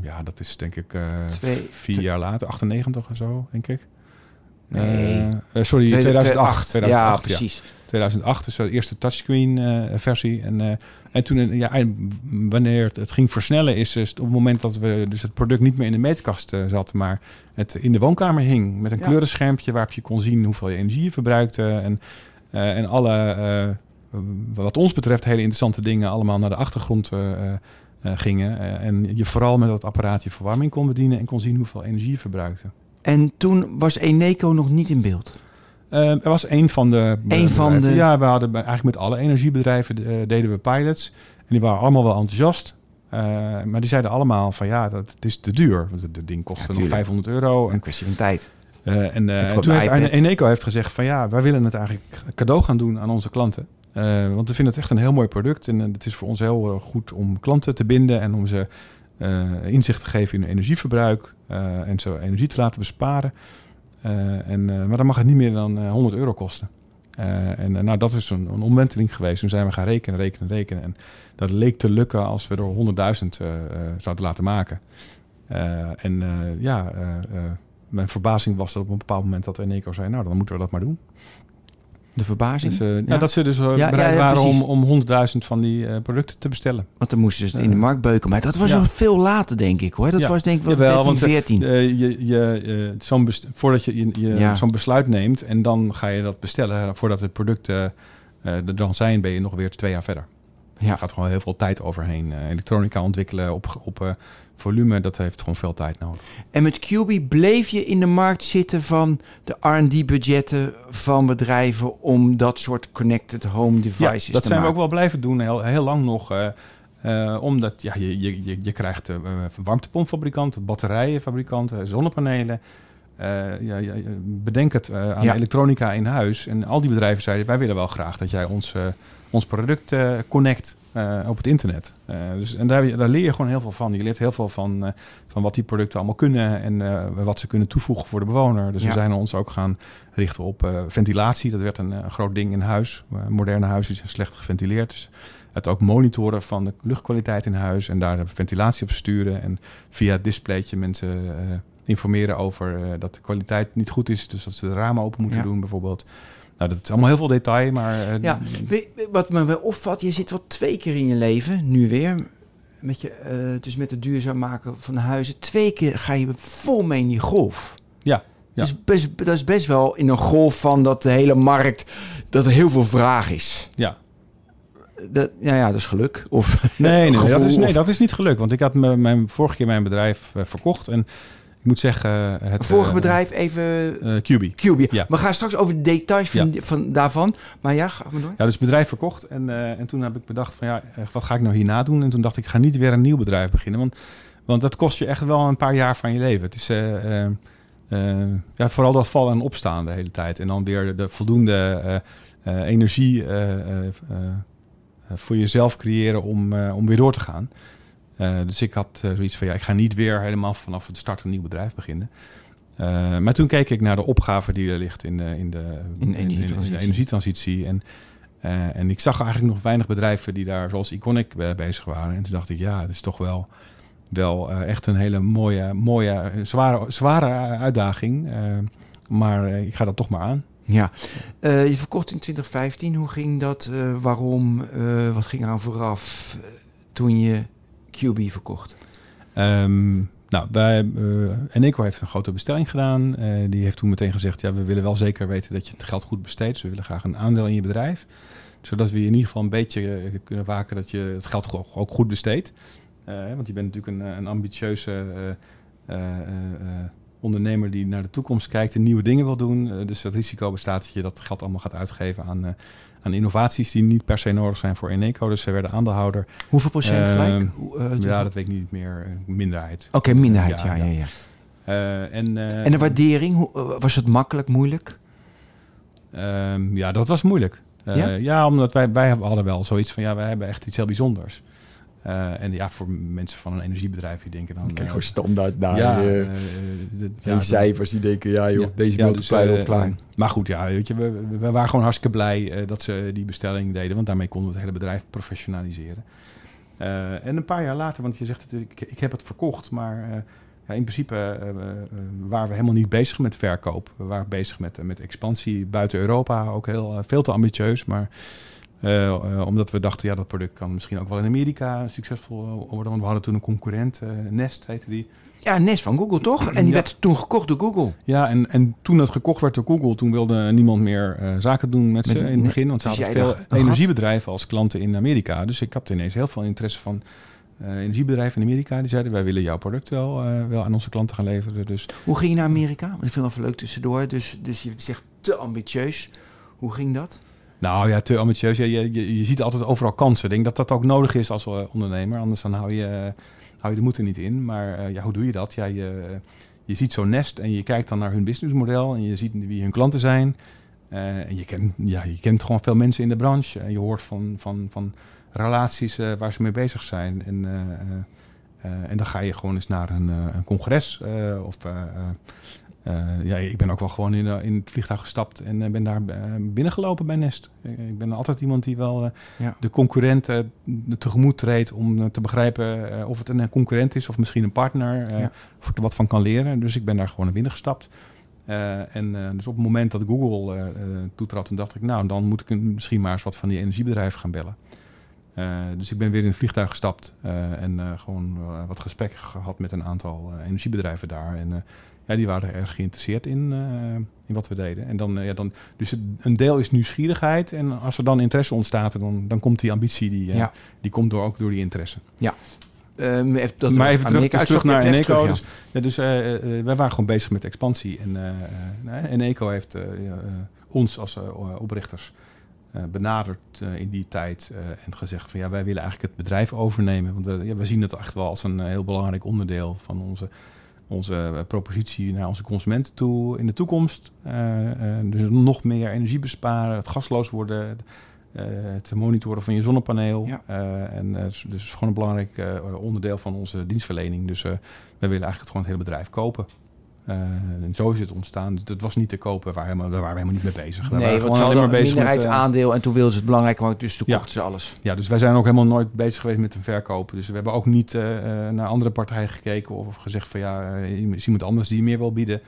S3: ja, dat is denk ik eh,
S2: Twee-
S3: vier jaar later, 98 of zo, denk ik.
S2: Nee.
S3: Eh, sorry,
S2: Tweede-
S3: 2008. 2008
S2: Ja, precies.
S3: 2008 is de eerste touchscreen eh, versie. En, en toen, ja, wanneer het, het ging versnellen, is, het op het moment dat we dus het product niet meer in de meetkast zat, maar het in de woonkamer hing met een
S2: Ja.
S3: kleurenschermpje waarop je kon zien hoeveel je energie je verbruikte. En, en alle, eh, wat ons betreft, hele interessante dingen allemaal naar de achtergrond eh, eh, eh, gingen. Eh, en je vooral met dat apparaat je verwarming kon bedienen en kon zien hoeveel energie je verbruikte.
S2: En toen was Eneco nog niet in beeld.
S3: Eh, er was een van de.
S2: Eén van de-
S3: Ja, we hadden eigenlijk met alle energiebedrijven eh, deden we pilots. En die waren allemaal wel enthousiast. Eh, maar die zeiden allemaal van ja, dat het is te duur. Want het ding kostte
S2: Ja,
S3: nog
S2: tuurlijk.
S3: 500 euro. En,
S2: Een kwestie van tijd.
S3: Eh, en, eh, en toen heeft
S2: iPad.
S3: Eneco heeft gezegd van ja, wij willen het eigenlijk cadeau gaan doen aan onze klanten. Eh, want we vinden het echt een heel mooi product. En het is voor ons heel goed om klanten te binden en om ze inzicht te geven in hun energieverbruik. en zo energie te laten besparen. En, maar dan mag het niet meer dan eh, 100 euro kosten. En nou, dat is een, een omwenteling geweest. Toen zijn we gaan rekenen, rekenen, rekenen. En dat leek te lukken als we er 100.000 eh, eh, zouden laten maken. En ja, mijn verbazing was dat op een bepaald moment dat Eneco zei... nou, dan moeten we dat maar doen.
S2: De verbazing.
S3: Dus, eh, ja.
S2: Ja.
S3: dat ze dus uh,
S2: ja,
S3: bereid
S2: ja,
S3: waren om, om 100.000 van die eh, producten te bestellen.
S2: Want dan moesten ze het in de
S3: Eh,
S2: markt beuken. Maar dat was nog veel later, denk ik hoor. Dat was denk ik wel
S3: Jawel,
S2: 13,
S3: want, eh,
S2: 14.
S3: Eh, je, je, eh, zo'n voordat je, je, je zo'n besluit neemt en dan ga je dat bestellen... voordat het product eh, eh, er dan zijn, ben je nog weer twee jaar verder.
S2: Ja.
S3: Er gaat gewoon heel veel tijd overheen. Eh, elektronica ontwikkelen op, op eh, volume, dat heeft gewoon veel tijd nodig.
S2: En met QB bleef je in de markt zitten van de R&D-budgetten van bedrijven om dat soort connected home devices
S3: Ja, dat
S2: te
S3: zijn we
S2: maken.
S3: ook wel blijven doen, heel, heel lang nog. eh, omdat ja, je, je, je, je krijgt eh, warmtepompfabrikanten, batterijenfabrikanten, zonnepanelen. Eh, ja, ja, bedenk het aan
S2: Ja.
S3: elektronica in huis. En al die bedrijven zeiden, wij willen wel graag dat jij ons, ons product eh, connect eh, op het internet. Eh, dus, en daar, daar leer je gewoon heel veel van. Je leert heel veel van, van wat die producten allemaal kunnen en wat ze kunnen toevoegen voor de bewoner. Dus
S2: Ja.
S3: we zijn ons ook gaan richten op ventilatie. Dat werd een, groot ding in huis. Moderne huizen zijn slecht geventileerd. Dus het ook monitoren van de luchtkwaliteit in huis en daar ventilatie op sturen. En via het displaytje mensen informeren over dat de kwaliteit niet goed is. Dus dat ze de ramen open moeten
S2: Ja.
S3: doen bijvoorbeeld. Nou, dat is allemaal heel veel detail, maar... eh,
S2: Ja, wat me wel opvalt, je zit wel twee keer in je leven, nu weer, met je, eh, dus met het duurzaam maken van huizen. Twee keer ga je vol mee in die golf.
S3: Ja, ja.
S2: Dus best, dat is best wel in een golf van dat de hele markt, dat er heel veel vraag is.
S3: ja.
S2: Dat, ja, ja, dat is geluk. Of
S3: Nee, nee, dat is, nee,
S2: of-
S3: dat is niet gelukt. Want ik had me, mijn, vorige keer mijn bedrijf eh, verkocht. En moet zeggen... Het
S2: Het vorige
S3: eh,
S2: bedrijf even
S3: eh, QB.
S2: QB.
S3: Ja.
S2: We gaan straks over de details van,
S3: Ja.
S2: van daarvan. Maar ja, ga maar door.
S3: Ja, dus het bedrijf verkocht. En, eh, en toen heb ik bedacht van ja, eh, wat ga ik nou hierna doen? En toen dacht ik, ik ga niet weer een nieuw bedrijf beginnen. Want, want dat kost je echt wel een paar jaar van je leven. Het is eh, eh, eh, ja, vooral dat vallen en opstaan de hele tijd. En dan weer de, de voldoende eh, eh, energie eh, eh, eh, voor jezelf creëren om, eh, om weer door te gaan. Eh, dus ik had eh, zoiets van ja, ik ga niet weer helemaal vanaf het start een nieuw bedrijf beginnen. Eh, maar toen keek ik naar de opgave die er ligt in de, in de,
S2: In
S3: in de
S2: energietransitie.
S3: energietransitie. En, en ik zag eigenlijk nog weinig bedrijven die daar, zoals Iconic, bezig waren. En toen dacht ik, ja, het is toch wel, wel echt een hele mooie, mooie zware, zware uitdaging. Maar ik ga dat toch maar aan.
S2: Ja. Je verkocht in 2015. Hoe ging dat? Waarom? Wat ging aan vooraf toen je QB verkocht?
S3: Ehm, nou, wij, eh Eneco heeft een grote bestelling gedaan. Eh, die heeft toen meteen gezegd, ja, we willen wel zeker weten dat je het geld goed besteedt. Dus we willen graag een aandeel in je bedrijf. Zodat we in ieder geval een beetje eh, kunnen waken dat je het geld ook goed besteedt. Want je bent natuurlijk een, een ambitieuze ondernemer die naar de toekomst kijkt en nieuwe dingen wil doen. Eh, dus het risico bestaat dat je dat geld allemaal gaat uitgeven aan, eh, aan innovaties die niet per se nodig zijn voor Eneco. Dus ze werden aandeelhouder.
S2: Hoeveel procent
S3: Ehm,
S2: gelijk? Hoe, eh,
S3: Ja, dat weet ik niet meer. Minderheid.
S2: Oké, minderheid. Ja,
S3: Ja,
S2: ja,
S3: en,
S2: En de waardering, hoe, was het makkelijk, moeilijk?
S3: ehm, ja, dat was moeilijk.
S2: Ja?
S3: ja? omdat wij, wij hadden wel zoiets van, ja, wij hebben echt iets heel bijzonders. Eh, en ja, voor mensen van een energiebedrijf die denken dan... eh,
S2: standaard naar
S3: ja, eh, eh, dit- ja, dat-
S2: cijfers die denken, ja joh,
S3: ja,
S2: deze
S3: ja, dus,
S2: op
S3: eh, eh, maar goed, ja, weet je, we, waren gewoon hartstikke blij eh, dat ze die bestelling deden. Want daarmee konden we het hele bedrijf professionaliseren. Eh, en een paar jaar later, want je zegt, het, ik, ik heb het verkocht, maar eh, ja, in principe eh, eh, eh, waren we helemaal niet bezig met verkoop. We waren bezig met, eh, met expansie buiten Europa, ook heel, eh, veel te ambitieus. Maar eh, eh, omdat we dachten, ja, dat product kan misschien ook wel in Amerika succesvol eh, worden. Want we hadden toen een concurrent, eh, Nest heette die.
S2: Ja, Nest van Google toch? En die
S3: Ja.
S2: werd toen gekocht door Google.
S3: Ja, en, en toen dat gekocht werd door Google, toen wilde niemand meer eh, zaken doen met ze in het begin. Want ze hadden veel energiebedrijven als klanten in Amerika. Dus ik had ineens heel veel interesse van eh, energiebedrijven in Amerika. Die zeiden, wij willen jouw product wel, eh, wel aan onze klanten gaan leveren. Dus
S2: Hoe ging je naar Amerika? Ik vind het wel leuk tussendoor. Dus, dus je zegt te ambitieus. Hoe ging dat?
S3: Nou ja, te ambitieus. Je, je, je ziet altijd overal kansen. Ik denk dat dat ook nodig is als eh, ondernemer. Anders dan hou je, eh, hou je de moed er niet in. Maar eh, ja, hoe doe je dat? Ja, je, je ziet zo'n nest en je kijkt dan naar hun businessmodel. En je ziet wie hun klanten zijn. En je kent, ja, je kent gewoon veel mensen in de branche. En je hoort van, van, van relaties waar ze mee bezig zijn. En, en dan ga je gewoon eens naar een, een congres. of, ja, ik ben ook wel gewoon in, eh, in het vliegtuig gestapt en eh, ben daar eh, binnengelopen bij Nest. Eh, ik ben altijd iemand die wel eh,
S2: Ja.
S3: de concurrenten tegemoet treedt om eh, te begrijpen eh, of het een concurrent is of misschien een partner. eh,
S2: Ja.
S3: Of ik er wat van kan leren. Dus ik ben daar gewoon naar binnen gestapt. Eh, en eh, dus op het moment dat Google eh, eh, toetrad, toen dacht ik, nou, dan moet ik misschien maar eens wat van die energiebedrijven gaan bellen. Eh, dus ik ben weer in het vliegtuig gestapt eh, en eh, gewoon eh, wat gesprekken gehad met een aantal eh, energiebedrijven daar. En eh, ja, die waren erg geïnteresseerd in, eh, in wat we deden. En dan, eh, ja, dan, dus het, een deel is nieuwsgierigheid. En als er dan interesse ontstaat, dan, dan komt die ambitie, die, eh,
S2: Ja.
S3: die komt door, ook door die interesse.
S2: Ehm, even, dat
S3: maar even terug, dus naar Eneco.
S2: terug, ja.
S3: Dus, ja, dus wij waren gewoon bezig met expansie. En Eneco heeft ja, ons als oprichters benaderd in die tijd. en gezegd van ja, wij willen eigenlijk het bedrijf overnemen. Want we, ja, we zien het echt wel als een heel belangrijk onderdeel van onze, onze eh, propositie naar onze consumenten toe in de toekomst. Eh, eh, dus nog meer energie besparen, het gasloos worden. het monitoren van je zonnepaneel.
S2: Ja.
S3: En dus, dus gewoon een belangrijk onderdeel van onze dienstverlening. Dus we willen eigenlijk het gewoon het hele bedrijf kopen. Eh, en zo is het ontstaan. Het was niet te kopen, waar helemaal, daar waren we helemaal niet mee bezig. We
S2: Nee,
S3: waren
S2: want
S3: gewoon
S2: ze hadden een
S3: met,
S2: minderheidsaandeel en toen wilden ze het belangrijk maken, dus toen
S3: Ja.
S2: kochten ze alles.
S3: eh, ja, dus wij zijn ook helemaal nooit bezig geweest met een verkoop. Dus we hebben ook niet eh, eh, naar andere partijen gekeken of gezegd van ja, is iemand anders die meer wil bieden.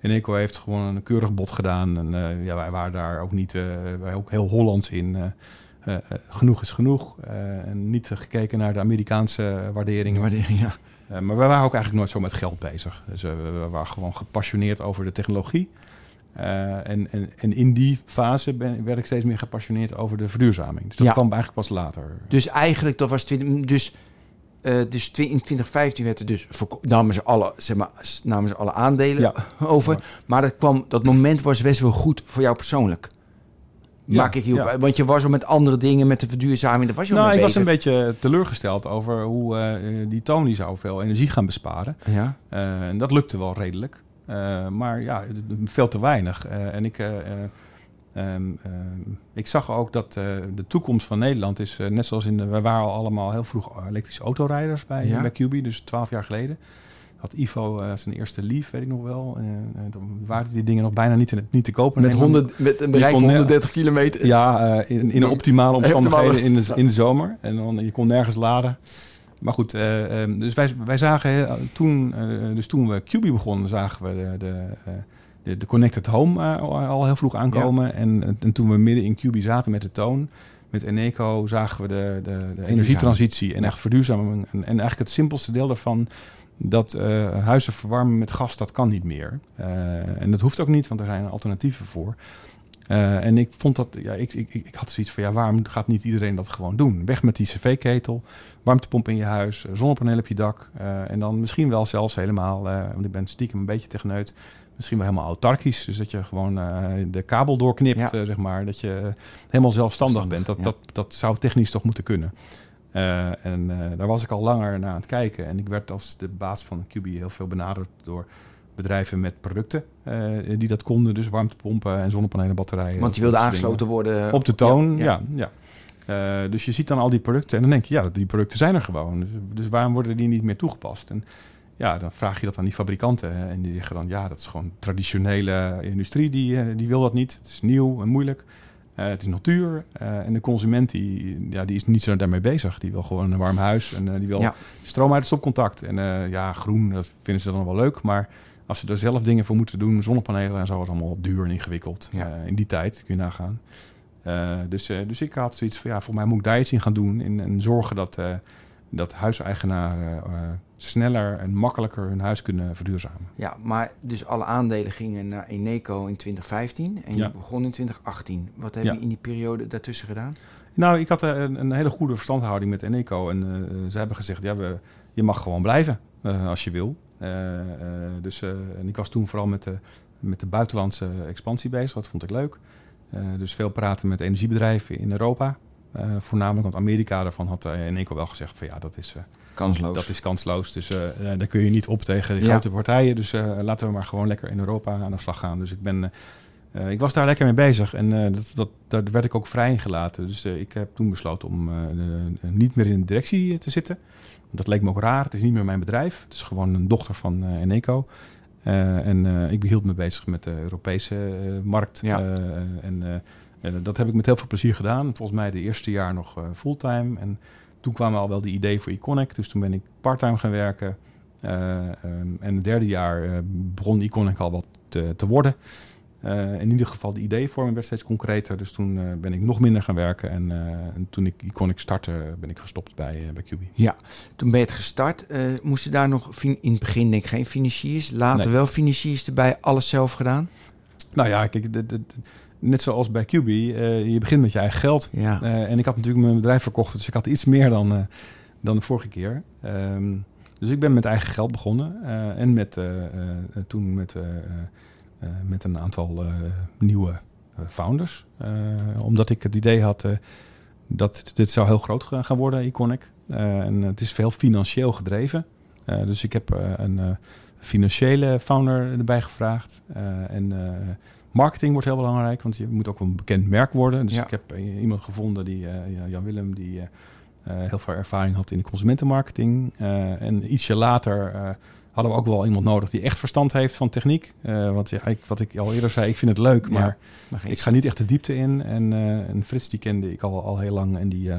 S3: Eneco heeft gewoon een keurig bod gedaan. En ja, wij waren daar ook niet, wij ook heel Hollands in. Genoeg is genoeg. en niet gekeken naar de Amerikaanse waarderingen.
S2: Waardering, ja.
S3: Maar wij waren ook eigenlijk nooit zo met geld bezig. Dus we waren gewoon gepassioneerd over de technologie. en, en, en in die fase ben, werd ik steeds meer gepassioneerd over de verduurzaming. Dus dat
S2: Ja.
S3: kwam eigenlijk pas later.
S2: Dus eigenlijk, dat was 20, dus, eh, dus in 2015 werd er dus namen ze alle, zeg maar, namen ze alle aandelen
S3: Ja.
S2: over.
S3: Ja.
S2: Maar dat, kwam, dat moment was best wel goed voor jou persoonlijk.
S3: Ja,
S2: Maak ik hier
S3: ja.
S2: Want je was al met andere dingen, met de verduurzaming, daar was je
S3: Nou, ik was een beetje teleurgesteld over hoe eh, die Tony zou veel energie gaan besparen.
S2: Ja,
S3: Eh, en dat lukte wel redelijk. Eh, maar ja, veel te weinig. En ik, eh, eh, ehm, ik zag ook dat de toekomst van Nederland is, net zoals in de... We waren al allemaal heel vroeg elektrische autorijders bij,
S2: Ja.
S3: bij QB, dus twaalf jaar geleden. Had Ivo eh, zijn eerste Leaf, weet ik nog wel. Eh, eh, toen waren die dingen nog bijna niet, te- niet te kopen.
S2: met,
S3: in Nederland.
S2: 100, met een bereik van
S3: ne-
S2: 130 kilometer.
S3: Ja, eh, in, in optimale omstandigheden in de, in de zomer. En dan, je kon nergens laden. Maar goed, eh, eh, dus wij, wij zagen toen, dus toen we QB begonnen, zagen we de, de, de, de Connected Home al- al heel vroeg aankomen. En, en toen we midden in QB zaten met de toon, met Eneco, zagen we de, de, de energietransitie en echt verduurzaming. En, en eigenlijk het simpelste deel daarvan, dat eh, huizen verwarmen met gas, dat kan niet meer. Eh, en dat hoeft ook niet, want er zijn alternatieven voor. Eh, en ik vond dat, ja, ik, ik, ik had zoiets van, ja, waarom gaat niet iedereen dat gewoon doen? Weg met die cv-ketel, warmtepomp in je huis, zonnepaneel op je dak. en dan misschien wel zelfs helemaal, want ik ben stiekem een beetje techneut, misschien wel helemaal autarkisch. Dus dat je gewoon de kabel doorknipt,
S2: Ja.
S3: zeg maar. Dat je helemaal zelfstandig
S2: Zelfstandig,
S3: bent. Dat,
S2: ja.
S3: dat, dat zou technisch toch moeten kunnen. Eh, en eh, daar was ik al langer naar aan het kijken. En ik werd als de baas van QB heel veel benaderd door bedrijven met producten eh, die dat konden. Dus warmtepompen en zonnepanelen, batterijen.
S2: Want
S3: dat
S2: wilde
S3: dingen.
S2: aangesloten worden.
S3: Op de toon,
S2: Ja,
S3: ja. dus je ziet dan al die producten en dan denk je, ja, die producten zijn er gewoon. Dus, dus waarom worden die niet meer toegepast? En ja, dan vraag je dat aan die fabrikanten. hè, En die zeggen dan, ja, dat is gewoon traditionele industrie, die, die wil dat niet. Het is nieuw en moeilijk. Eh, het is nog duur. Eh, en de consument die, ja, die is niet zo daarmee bezig. Die wil gewoon een warm huis en eh, die wil
S2: Ja.
S3: stroom uit het stopcontact. En ja, groen, dat vinden ze dan wel leuk. Maar als ze er zelf dingen voor moeten doen, zonnepanelen en zo, is allemaal duur en ingewikkeld.
S2: Ja.
S3: In die tijd, kun je nagaan. Dus, dus ik had zoiets van, ja, voor mij moet ik daar iets in gaan doen. En, en zorgen dat, dat huiseigenaren eh, sneller en makkelijker hun huis kunnen verduurzamen.
S2: Ja, maar dus alle aandelen gingen naar Eneco in 2015 en je
S3: Ja.
S2: begon in 2018. Wat heb
S3: Ja.
S2: je in die periode daartussen gedaan?
S3: Nou, ik had eh, een, een hele goede verstandhouding met Eneco. En eh, ze hebben gezegd, ja, we, je mag gewoon blijven als je wil. Dus, en ik was toen vooral met de, met de buitenlandse expansie bezig. Dat vond ik leuk. Dus veel praten met energiebedrijven in Europa. Eh, voornamelijk, want Amerika daarvan had eh, Eneco wel gezegd van ja, dat is, eh,
S2: Kansloos.
S3: dat is kansloos. Dus daar kun je niet op tegen
S2: Ja.
S3: grote partijen. Dus laten we maar gewoon lekker in Europa aan de slag gaan. Dus ik ben... ik was daar lekker mee bezig en dat, dat, daar werd ik ook vrij in gelaten. Dus ik heb toen besloten om niet meer in de directie te zitten. Dat leek me ook raar. Het is niet meer mijn bedrijf. Het is gewoon een dochter van Eneco. En ik behield me bezig met de Europese markt.
S2: Ja.
S3: En en dat heb ik met heel veel plezier gedaan. Volgens mij de eerste jaar nog eh, fulltime. En toen kwamen al wel die ideeën voor Iconic. Dus toen ben ik parttime gaan werken. Eh, ehm, en het derde jaar eh, begon Iconic al wat te, te worden. Eh, in ieder geval de ideevorming werd steeds concreter. Dus toen eh, ben ik nog minder gaan werken. En, eh, en toen ik Iconic startte, ben ik gestopt bij, eh, bij QB.
S2: Ja, toen ben je het gestart. Eh, moesten daar nog, in het begin denk ik geen financiers, later
S3: Nee.
S2: wel financiers erbij, alles zelf gedaan?
S3: Nou ja, kijk, de- de- de- net zoals bij QB, eh, je begint met je eigen geld.
S2: Ja.
S3: Eh, en ik had natuurlijk mijn bedrijf verkocht, dus ik had iets meer dan, eh, dan de vorige keer. Ehm, dus ik ben met eigen geld begonnen. en met, toen met, met een aantal nieuwe founders. Omdat ik het idee had dat dit zou heel groot gaan worden, Iconic. En het is veel financieel gedreven. Dus ik heb een financiële founder erbij gevraagd. En marketing wordt heel belangrijk, want je moet ook een bekend merk worden. Dus
S2: Ja.
S3: ik heb eh, iemand gevonden, die, eh, ja, Jan Willem, die eh, heel veel ervaring had in de consumentenmarketing. En ietsje later hadden we ook wel iemand nodig die echt verstand heeft van techniek. Want ja, ik, wat ik al eerder zei, ik vind het leuk,
S2: Ja.
S3: maar ik ga niet echt de diepte in. En, en Frits, die kende ik al, al heel lang. En die,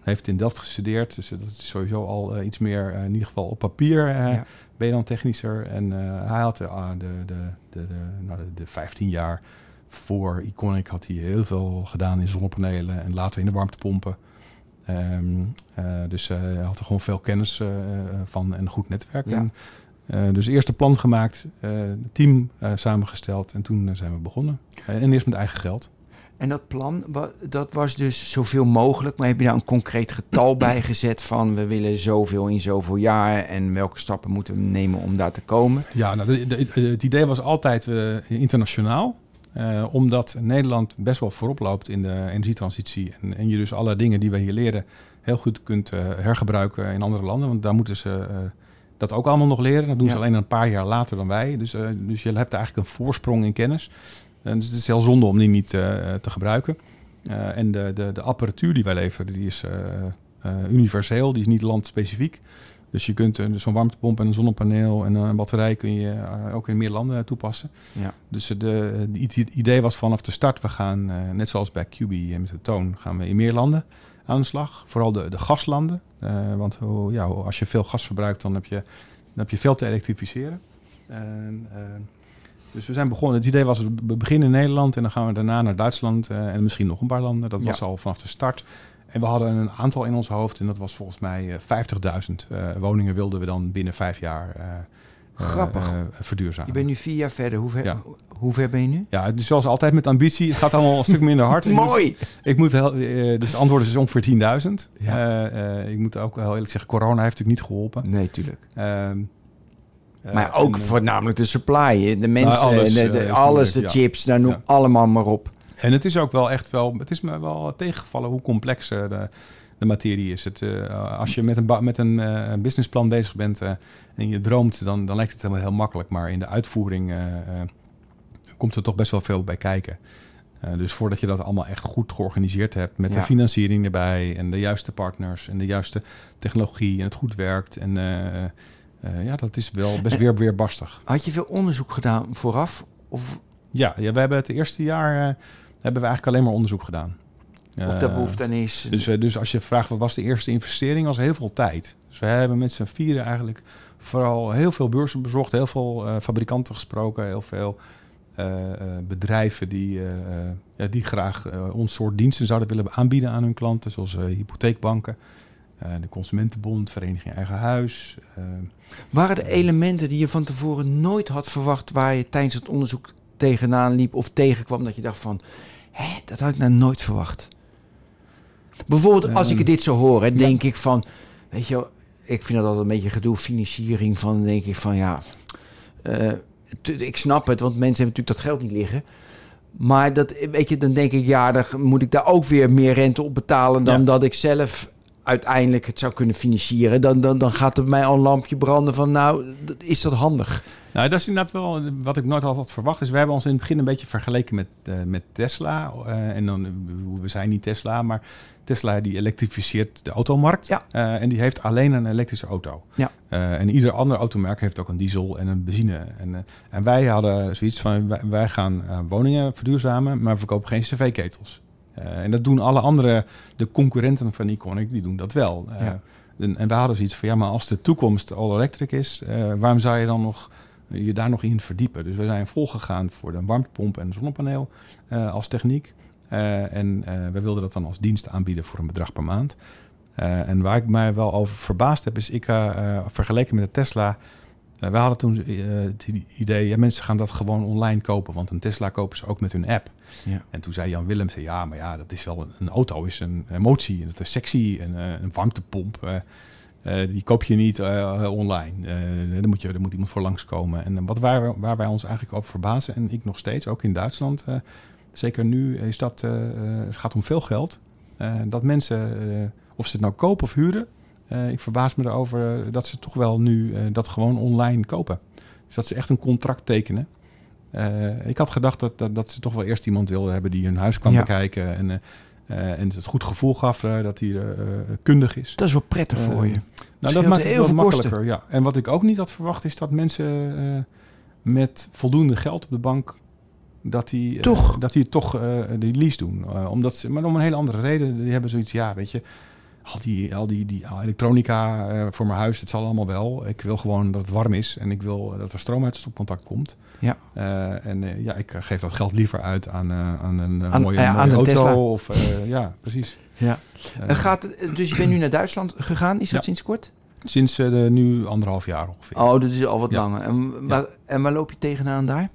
S3: heeft in Delft gestudeerd, dus dat is sowieso al iets meer, in ieder geval op papier ja. ben je dan technischer. En hij had ah, de, de, de, de, nou, de, de 15 jaar voor Iconic had hij heel veel gedaan in zonnepanelen en later in de warmtepompen. Um, dus hij had er gewoon veel kennis van en een goed netwerk. Ja. En, dus eerst een plan gemaakt, team samengesteld en toen zijn we begonnen. en eerst met eigen geld.
S2: En dat plan, dat was dus zoveel mogelijk. Maar heb je daar een concreet getal bij gezet van we willen zoveel in zoveel jaar en welke stappen moeten we nemen om daar te komen?
S3: Ja, nou, het idee was altijd uh, internationaal. Uh, omdat Nederland best wel voorop loopt in de energietransitie. En, en je dus alle dingen die we hier leren heel goed kunt uh, hergebruiken in andere landen. Want daar moeten ze dat ook allemaal nog leren. Dat doen ze alleen een paar jaar later dan wij. Dus, dus je hebt eigenlijk een voorsprong in kennis. En dus het is heel zonde om die niet te gebruiken. en de, de, de apparatuur die wij leveren, die is universeel. Die is niet landspecifiek. Dus je kunt zo'n warmtepomp en een zonnepaneel en een batterij kun je eh, ook in meer landen toepassen. Ja. Dus de, het idee was vanaf de start, we gaan, eh, net zoals bij QB met de toon, gaan we in meer landen aan de slag. Vooral de, de gaslanden. Uh, want oh, ja, als je veel gas verbruikt, dan heb je, dan heb je veel te elektrificeren. En, dus we zijn begonnen. Het idee was, we beginnen in Nederland en dan gaan we daarna naar Duitsland en misschien nog een paar landen. Dat was al vanaf de start. En we hadden een aantal in ons hoofd en dat was volgens mij 50.000 uh, eh, woningen wilden we dan binnen vijf jaar uh,
S2: Grappig.
S3: verduurzamen.
S2: Je bent nu vier jaar verder. Hoe ver, ja. hoe ver ben je nu?
S3: Ja, dus zoals altijd met ambitie. Het gaat allemaal een stuk minder hard.
S2: Mooi!
S3: Ik moet, heel, dus het antwoord is ongeveer 10.000. Ja. ik moet ook heel eerlijk zeggen, corona heeft natuurlijk niet geholpen.
S2: Nee, tuurlijk. Ehm, maar ook voornamelijk de supply. De mensen, nou, alles, de, de, alles, de chips, daar noem allemaal maar op.
S3: En het is ook wel echt wel, het is me wel tegengevallen hoe complex de, de materie is. Het, uh, als je met een, met een uh, businessplan bezig bent en je droomt, dan, dan lijkt het helemaal heel makkelijk. Maar in de uitvoering komt er toch best wel veel bij kijken. dus voordat je dat allemaal echt goed georganiseerd hebt met de financiering erbij en de juiste partners en de juiste technologie en het goed werkt. En ja, dat is wel best weer weerbarstig.
S2: Had je veel onderzoek gedaan vooraf? Of?
S3: Ja, ja, we hebben het eerste jaar hebben we eigenlijk alleen maar onderzoek gedaan.
S2: Of de behoefte aan is.
S3: Dus, eh, dus als je vraagt wat was de eerste investering, was heel veel tijd. Dus we hebben met z'n vieren eigenlijk vooral heel veel beurzen bezocht, heel veel fabrikanten gesproken, heel veel bedrijven die, ja, die graag ons soort diensten zouden willen aanbieden aan hun klanten, zoals hypotheekbanken. De Consumentenbond, Vereniging Eigen Huis.
S2: Waren er elementen die je van tevoren nooit had verwacht waar je tijdens het onderzoek tegenaan liep of tegenkwam dat je dacht van, hé, dat had ik nou nooit verwacht. Bijvoorbeeld als ik dit zo hoor, hè, denk ik van, weet je, ik vind dat altijd een beetje gedoe, financiering van, denk ik van, ja, uh, ik snap het, want mensen hebben natuurlijk dat geld niet liggen. Maar dat, weet je, dan denk ik, ja, dan moet ik daar ook weer meer rente op betalen dan dat ik zelf uiteindelijk het zou kunnen financieren. Dan, dan, dan gaat er mij al een lampje branden van, nou, is dat handig?
S3: Nou, dat is inderdaad wel wat ik nooit altijd verwacht. Dus we hebben ons in het begin een beetje vergeleken met, uh, met Tesla. Uh, en dan, we zijn niet Tesla, maar Tesla die elektrificeert de automarkt. Ja. Uh, en die heeft alleen een elektrische auto. Ja. en ieder ander automerk heeft ook een diesel en een benzine. En, en wij hadden zoiets van, wij, wij gaan woningen verduurzamen, maar we verkopen geen cv-ketels. En dat doen alle andere, de concurrenten van Iconic, die doen dat wel. Ja. En, en we hadden zoiets van, ja, maar als de toekomst all electric is, waarom zou je dan nog je daar nog in verdiepen. Dus we zijn volgegaan voor de warmtepomp en zonnepaneel uh, als techniek. Uh, en uh, we wilden dat dan als dienst aanbieden voor een bedrag per maand. en waar ik mij wel over verbaasd heb, is ik vergeleken met de Tesla. We hadden toen het idee, ja, mensen gaan dat gewoon online kopen, want een Tesla kopen ze ook met hun app. Ja. En toen zei Jan Willem, ja, maar ja, dat is wel een, een auto, is een emotie, en dat is sexy, en een warmtepomp. Uh, die koop je niet uh, online. Uh, daar, moet je, daar moet iemand voor langskomen. En wat waar, waar wij ons eigenlijk over verbazen, en ik nog steeds, ook in Duitsland, zeker nu, is dat het gaat om veel geld. dat mensen, of ze het nou kopen of huren, ik verbaas me erover dat ze toch wel nu dat gewoon online kopen. Dus dat ze echt een contract tekenen. ik had gedacht dat, dat, dat, ze toch wel eerst iemand wilden hebben die hun huis kan bekijken. En uh, en het goed gevoel gaf uh, dat hij uh, kundig is.
S2: Dat is wel prettig voor je.
S3: Nou, dat maakt het heel veel makkelijker. Ja. En wat ik ook niet had verwacht is dat mensen met voldoende geld op de bank dat die toch, dat die toch die lease doen. omdat ze, maar om een hele andere reden. Die hebben zoiets, ja, weet je, al die, al die, die elektronica eh, voor mijn huis, het zal allemaal wel. Ik wil gewoon dat het warm is en ik wil dat er stroom uit het stopcontact komt.
S2: Ja.
S3: Eh, en eh, ja, ik geef dat geld liever uit aan, eh, aan een eh,
S2: Aan-
S3: mooie,
S2: ja,
S3: mooie
S2: aan de
S3: auto.
S2: Tesla.
S3: Of, eh, ja, precies.
S2: Ja.
S3: Eh,
S2: En gaat, dus je bent nu naar Duitsland gegaan, is dat
S3: Ja.
S2: sinds kort?
S3: sinds eh, de, nu anderhalf jaar ongeveer.
S2: Oh, dat is al wat
S3: Ja.
S2: langer. En, waar, en waar loop je tegenaan daar?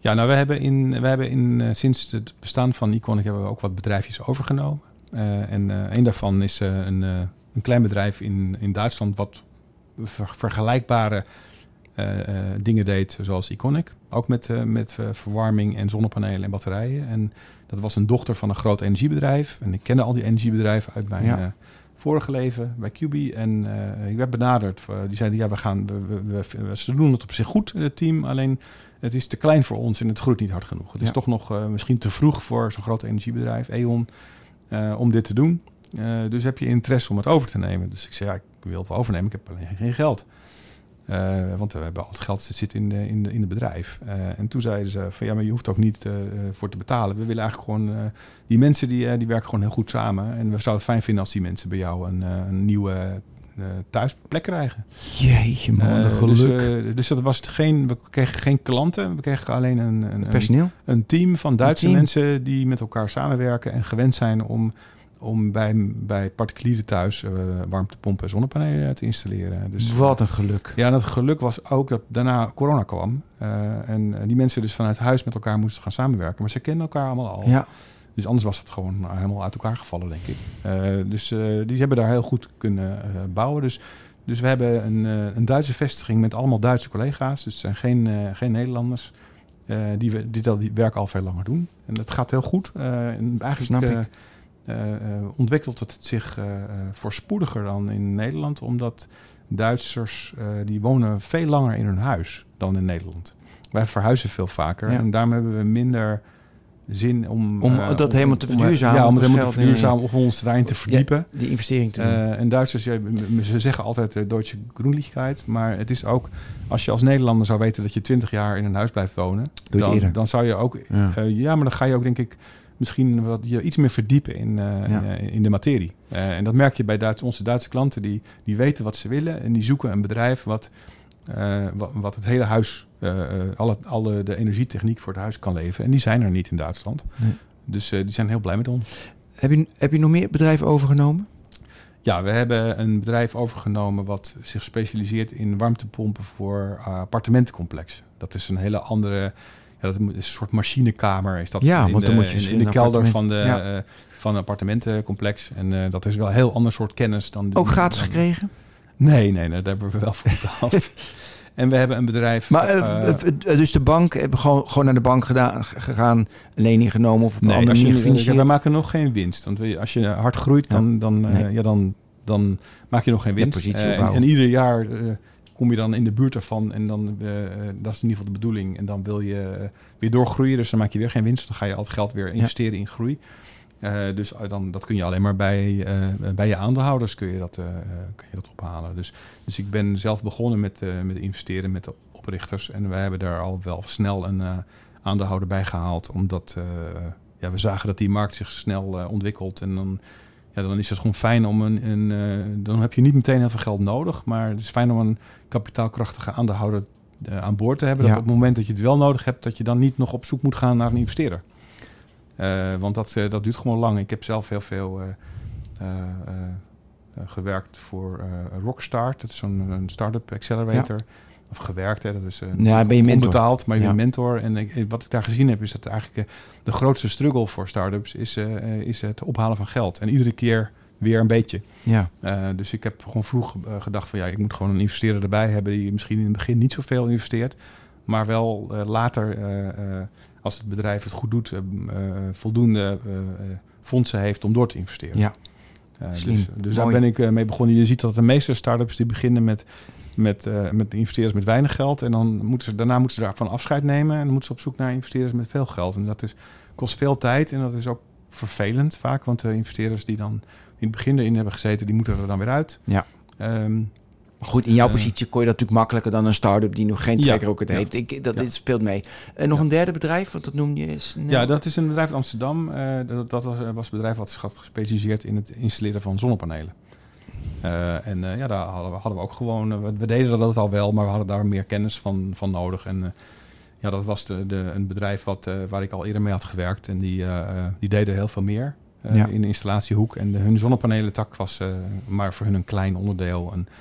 S3: Ja, nou, we hebben, in, we hebben in, eh, sinds het bestaan van Iconic hebben we ook wat bedrijfjes overgenomen. Eh, en eh, een daarvan is eh, een, een klein bedrijf in, in Duitsland wat ver- vergelijkbare dingen deed zoals Iconic. Ook met, met verwarming en zonnepanelen en batterijen. En dat was een dochter van een groot energiebedrijf. En ik kende al die energiebedrijven uit mijn
S2: Ja.
S3: vorige leven bij QB. En ik werd benaderd. Die zeiden, ja, we gaan, we, we, we- ze doen het op zich goed, het team. Alleen het is te klein voor ons en het groeit niet hard genoeg. Het is toch nog misschien te vroeg voor zo'n groot energiebedrijf, E.ON, eh, om dit te doen. Eh, dus heb je interesse om het over te nemen? Dus ik zei, ja, ik wil het overnemen, ik heb alleen geen geld. Eh, want we hebben al het geld dat zit in, in, de, in het bedrijf. En toen zeiden ze van ja, maar je hoeft ook niet voor te betalen. We willen eigenlijk gewoon, die mensen die, die werken gewoon heel goed samen. En we zouden het fijn vinden als die mensen bij jou een, een nieuwe eh, thuisplek krijgen.
S2: Jeetje man,
S3: Eh,
S2: een geluk.
S3: Dus, eh, dus dat was het geen, we kregen geen klanten, we kregen alleen een, een, een,
S2: Personeel?
S3: een team van Duitse
S2: team.
S3: mensen die met elkaar samenwerken en gewend zijn om, om bij, bij particulieren thuis warmtepompen en zonnepanelen te installeren. Dus,
S2: Wat een geluk.
S3: ja, dat geluk was ook dat daarna corona kwam. en die mensen dus vanuit huis met elkaar moesten gaan samenwerken. Maar ze kenden elkaar allemaal al.
S2: Ja.
S3: Dus anders was het gewoon nou, helemaal uit elkaar gevallen, denk ik. Eh, dus eh, die hebben daar heel goed kunnen eh, bouwen. Dus, dus we hebben een, eh, een Duitse vestiging met allemaal Duitse collega's. Dus het zijn geen, eh, geen Nederlanders. eh, die, we, die, dat- die werk al veel langer doen. En dat gaat heel goed. Eh, en eigenlijk
S2: Snap ik.
S3: eh, eh, eh, ontwikkelt het zich eh, eh, voorspoediger dan in Nederland. Omdat Duitsers, eh, die wonen veel langer in hun huis dan in Nederland. Wij verhuizen veel vaker.
S2: Ja.
S3: En daarom hebben we minder zin om...
S2: Om
S3: eh,
S2: dat helemaal te
S3: om-
S2: verduurzamen,
S3: Ja, om het helemaal te
S2: ja, ja.
S3: verduurzamen of ons daarin te verdiepen.
S2: Die investering te doen.
S3: Eh, en Duitsers, ja, ze zeggen altijd uh, Deutsche Groenlichkeit. Maar het is ook, als je als Nederlander zou weten dat je 20 jaar in een huis blijft wonen. Dan, dan zou je ook,
S2: Ja.
S3: ja. ja, maar dan ga je ook denk ik misschien wat, je iets meer verdiepen in, eh,
S2: Ja.
S3: in, in de materie. Eh, en dat merk je bij Duits, onze Duitse klanten, die, die weten wat ze willen. En die zoeken een bedrijf wat, eh, wat, het hele huis, eh, alle, alle de energietechniek voor het huis kan leveren. En die zijn er niet in Duitsland.
S2: Nee.
S3: Dus die zijn heel blij met ons.
S2: Heb, je, heb je nog meer bedrijven overgenomen?
S3: Ja, we hebben een bedrijf overgenomen wat zich specialiseert in warmtepompen voor uh, appartementencomplexen. Dat is een hele andere, ja, dat is een soort machinekamer. Is dat
S2: Ja,
S3: in
S2: want
S3: de,
S2: dan moet je
S3: in, in
S2: een
S3: de kelder van, de,
S2: ja.
S3: van een appartementencomplex. En uh, dat is wel een heel ander soort kennis dan...
S2: Ook gratis
S3: dan,
S2: gekregen?
S3: Nee, nee, nee, daar hebben we wel voor betaald. en we hebben een bedrijf...
S2: Maar uh, dus de bank, hebben gewoon, gewoon naar de bank gedaan, gegaan, lening genomen of op een
S3: nee,
S2: andere manier?
S3: We maken nog geen winst. Want als je hard groeit, dan, dan, nee. uh, ja, dan, dan maak je nog geen winst. Uh, en, en, ieder jaar kom je dan in de buurt ervan en dan, uh, dat is in ieder geval de bedoeling. En dan wil je weer doorgroeien, dus dan maak je weer geen winst. Dan ga je al het geld weer investeren ja. in groei. Uh, dus dan, dat kun je alleen maar bij, uh, bij je aandeelhouders kun je dat, uh, kun je dat ophalen. Dus, dus ik ben zelf begonnen met, met investeren met de oprichters. En wij hebben daar al wel snel een aandeelhouder bij gehaald. Omdat ja, we zagen dat die markt zich snel ontwikkelt. En dan, ja, dan is het gewoon fijn om een... een dan heb je niet meteen heel veel geld nodig. Maar het is fijn om een kapitaalkrachtige aandeelhouder aan boord te hebben. Ja. Dat op het moment dat je het wel nodig hebt... dat je dan niet nog op zoek moet gaan naar een investeerder. Uh, want dat, uh, dat duurt gewoon lang. Ik heb zelf heel veel uh, gewerkt voor Rockstart. Dat is zo'n een start-up accelerator. Ja. Of gewerkt, hè. dat is een
S2: ja, ben je mentor.
S3: onbetaald, maar je ja. bent mentor. En ik, wat ik daar gezien heb, is dat eigenlijk de grootste struggle voor start-ups is, is het ophalen van geld. En iedere keer weer een beetje.
S2: Ja.
S3: dus ik heb gewoon vroeg gedacht van ja, ik moet gewoon een investeerder erbij hebben die misschien in het begin niet zoveel investeert, maar wel later als het bedrijf het goed doet, voldoende fondsen heeft om door te investeren.
S2: Ja.
S3: Dus dus daar ben ik mee begonnen. Je ziet dat de meeste start-ups die beginnen met, met, met investeerders met weinig geld. En dan moeten ze, daarna moeten ze daarvan afscheid nemen. En dan moeten ze op zoek naar investeerders met veel geld. En dat is, kost veel tijd en dat is ook vervelend vaak. Want de investeerders die dan in het begin erin hebben gezeten, die moeten er dan weer uit.
S2: Ja.
S3: Um,
S2: Maar goed, in jouw
S3: Eh.
S2: positie kon je dat natuurlijk makkelijker dan een start-up die nog geen
S3: Ja,
S2: track
S3: ja.
S2: heeft. Ik, dat
S3: Ja.
S2: dit speelt mee. En nog een derde bedrijf, want dat noemde je eens.
S3: Ja, dat is een bedrijf in Amsterdam. Eh, dat dat was, was een bedrijf wat zich had gespecialiseerd in het installeren van zonnepanelen. Eh, en eh, ja, daar hadden we, hadden we ook gewoon... eh, we, we deden dat al wel, maar we hadden daar meer kennis van, van nodig. En eh, ja, dat was de, de, een bedrijf wat, eh, waar ik al eerder mee had gewerkt. En die, eh, eh, die deden heel veel meer eh, in de installatiehoek. En de, hun zonnepanelentak was eh, maar voor hun een klein onderdeel. En, eh,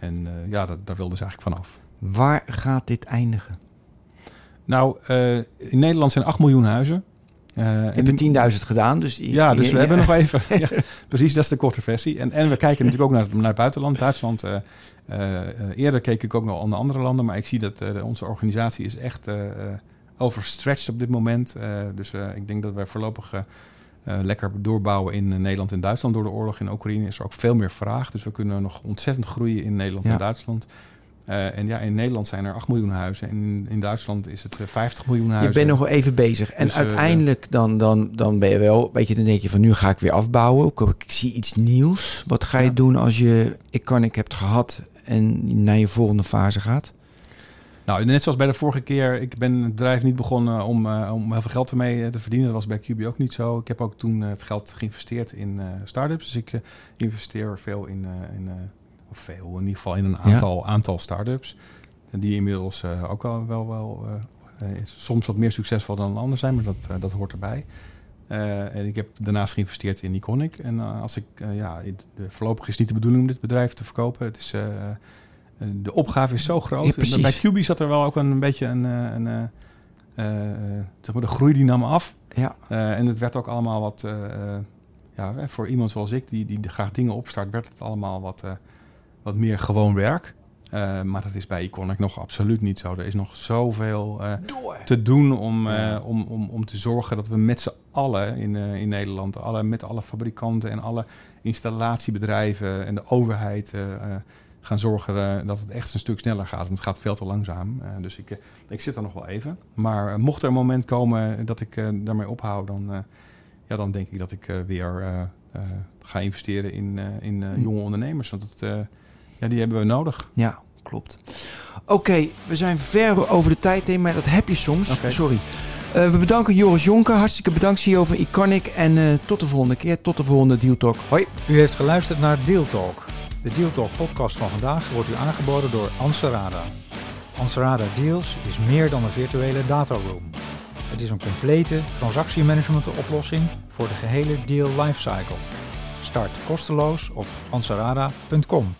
S3: en eh, ja, dat, daar wilden ze eigenlijk vanaf.
S2: Waar gaat dit eindigen?
S3: Nou, eh, in Nederland zijn 8 miljoen huizen. Eh,
S2: Je
S3: en
S2: hebt
S3: die-
S2: er 10.000 gedaan, dus...
S3: Ja, dus we
S2: ja,
S3: hebben nog even. ja, precies, dat is de korte versie. En, en we kijken natuurlijk ook naar, naar het buitenland. Duitsland. eh, eh, eh, eerder keek ik ook nog naar andere landen. Maar ik zie dat eh, onze organisatie is echt eh, eh, overstretched op dit moment. Eh, dus eh, ik denk dat wij voorlopig eh, lekker doorbouwen in eh, Nederland en Duitsland. Door de oorlog in Oekraïne is er ook veel meer vraag. Dus we kunnen nog ontzettend groeien in Nederland
S2: Ja.
S3: en Duitsland. Eh, en ja, in Nederland zijn er 8 miljoen huizen. En in, in Duitsland is het eh, 50 miljoen
S2: Je
S3: huizen.
S2: bent nog wel even bezig. En
S3: Dus,
S2: uiteindelijk dan, dan, dan ben je wel... Weet je, dan denk je van nu ga ik weer afbouwen. Ik, ik zie iets nieuws. Wat ga je
S3: Ja.
S2: doen als je Iconic hebt gehad... en naar je volgende fase gaat?
S3: Nou, net zoals bij de vorige keer, ik ben het bedrijf niet begonnen om, eh, om heel veel geld ermee eh, te verdienen. Dat was bij QB ook niet zo. Ik heb ook toen eh, het geld geïnvesteerd in eh start-ups. Dus ik investeer veel in, in of veel, in ieder geval in een aantal, aantal start-ups. En die inmiddels ook wel, wel, wel soms wat meer succesvol dan een ander zijn, maar dat, dat hoort erbij. En ik heb daarnaast geïnvesteerd in Iconic. En als ik, ja, de, voorlopig is niet de bedoeling om dit bedrijf te verkopen. Het is, de opgave is zo groot.
S2: Ja.
S3: Bij QB zat er wel ook een, beetje een, eh, een, eh, eh, zeg maar de groei die nam af.
S2: Ja,
S3: en het werd ook allemaal wat, ja, voor iemand zoals ik, die, die graag dingen opstart, werd het allemaal wat, wat meer gewoon werk. Maar dat is bij Iconic nog absoluut niet zo. Er is nog zoveel
S2: door.
S3: te doen om,
S2: Ja.
S3: om, om, om te zorgen dat we met z'n allen in, in Nederland, alle, met alle fabrikanten en alle installatiebedrijven en de overheid gaan zorgen eh, dat het echt een stuk sneller gaat. Want het gaat veel te langzaam. Eh, dus ik, eh, ik zit er nog wel even. Maar mocht er een moment komen dat ik eh, daarmee ophoud, dan, eh, ja, dan denk ik dat ik eh, weer ga investeren in, eh, in eh,
S2: Hm.
S3: jonge ondernemers. Want het, eh, ja, die hebben we nodig.
S2: Ja, klopt. Oké, we zijn ver over de tijd heen, maar dat heb je soms. Sorry. Eh, we bedanken Joris Jonker. Hartstikke bedankt CEO van Iconic. En eh, tot de volgende keer. Tot de volgende Deal Talk. Hoi.
S1: U heeft geluisterd naar Deal Talk. De Deal Talk podcast van vandaag wordt u aangeboden door Anserada. Anserada Deals is meer dan een virtuele dataroom. Het is een complete transactiemanagement oplossing voor de gehele deal lifecycle. Start kosteloos op ansarada.com.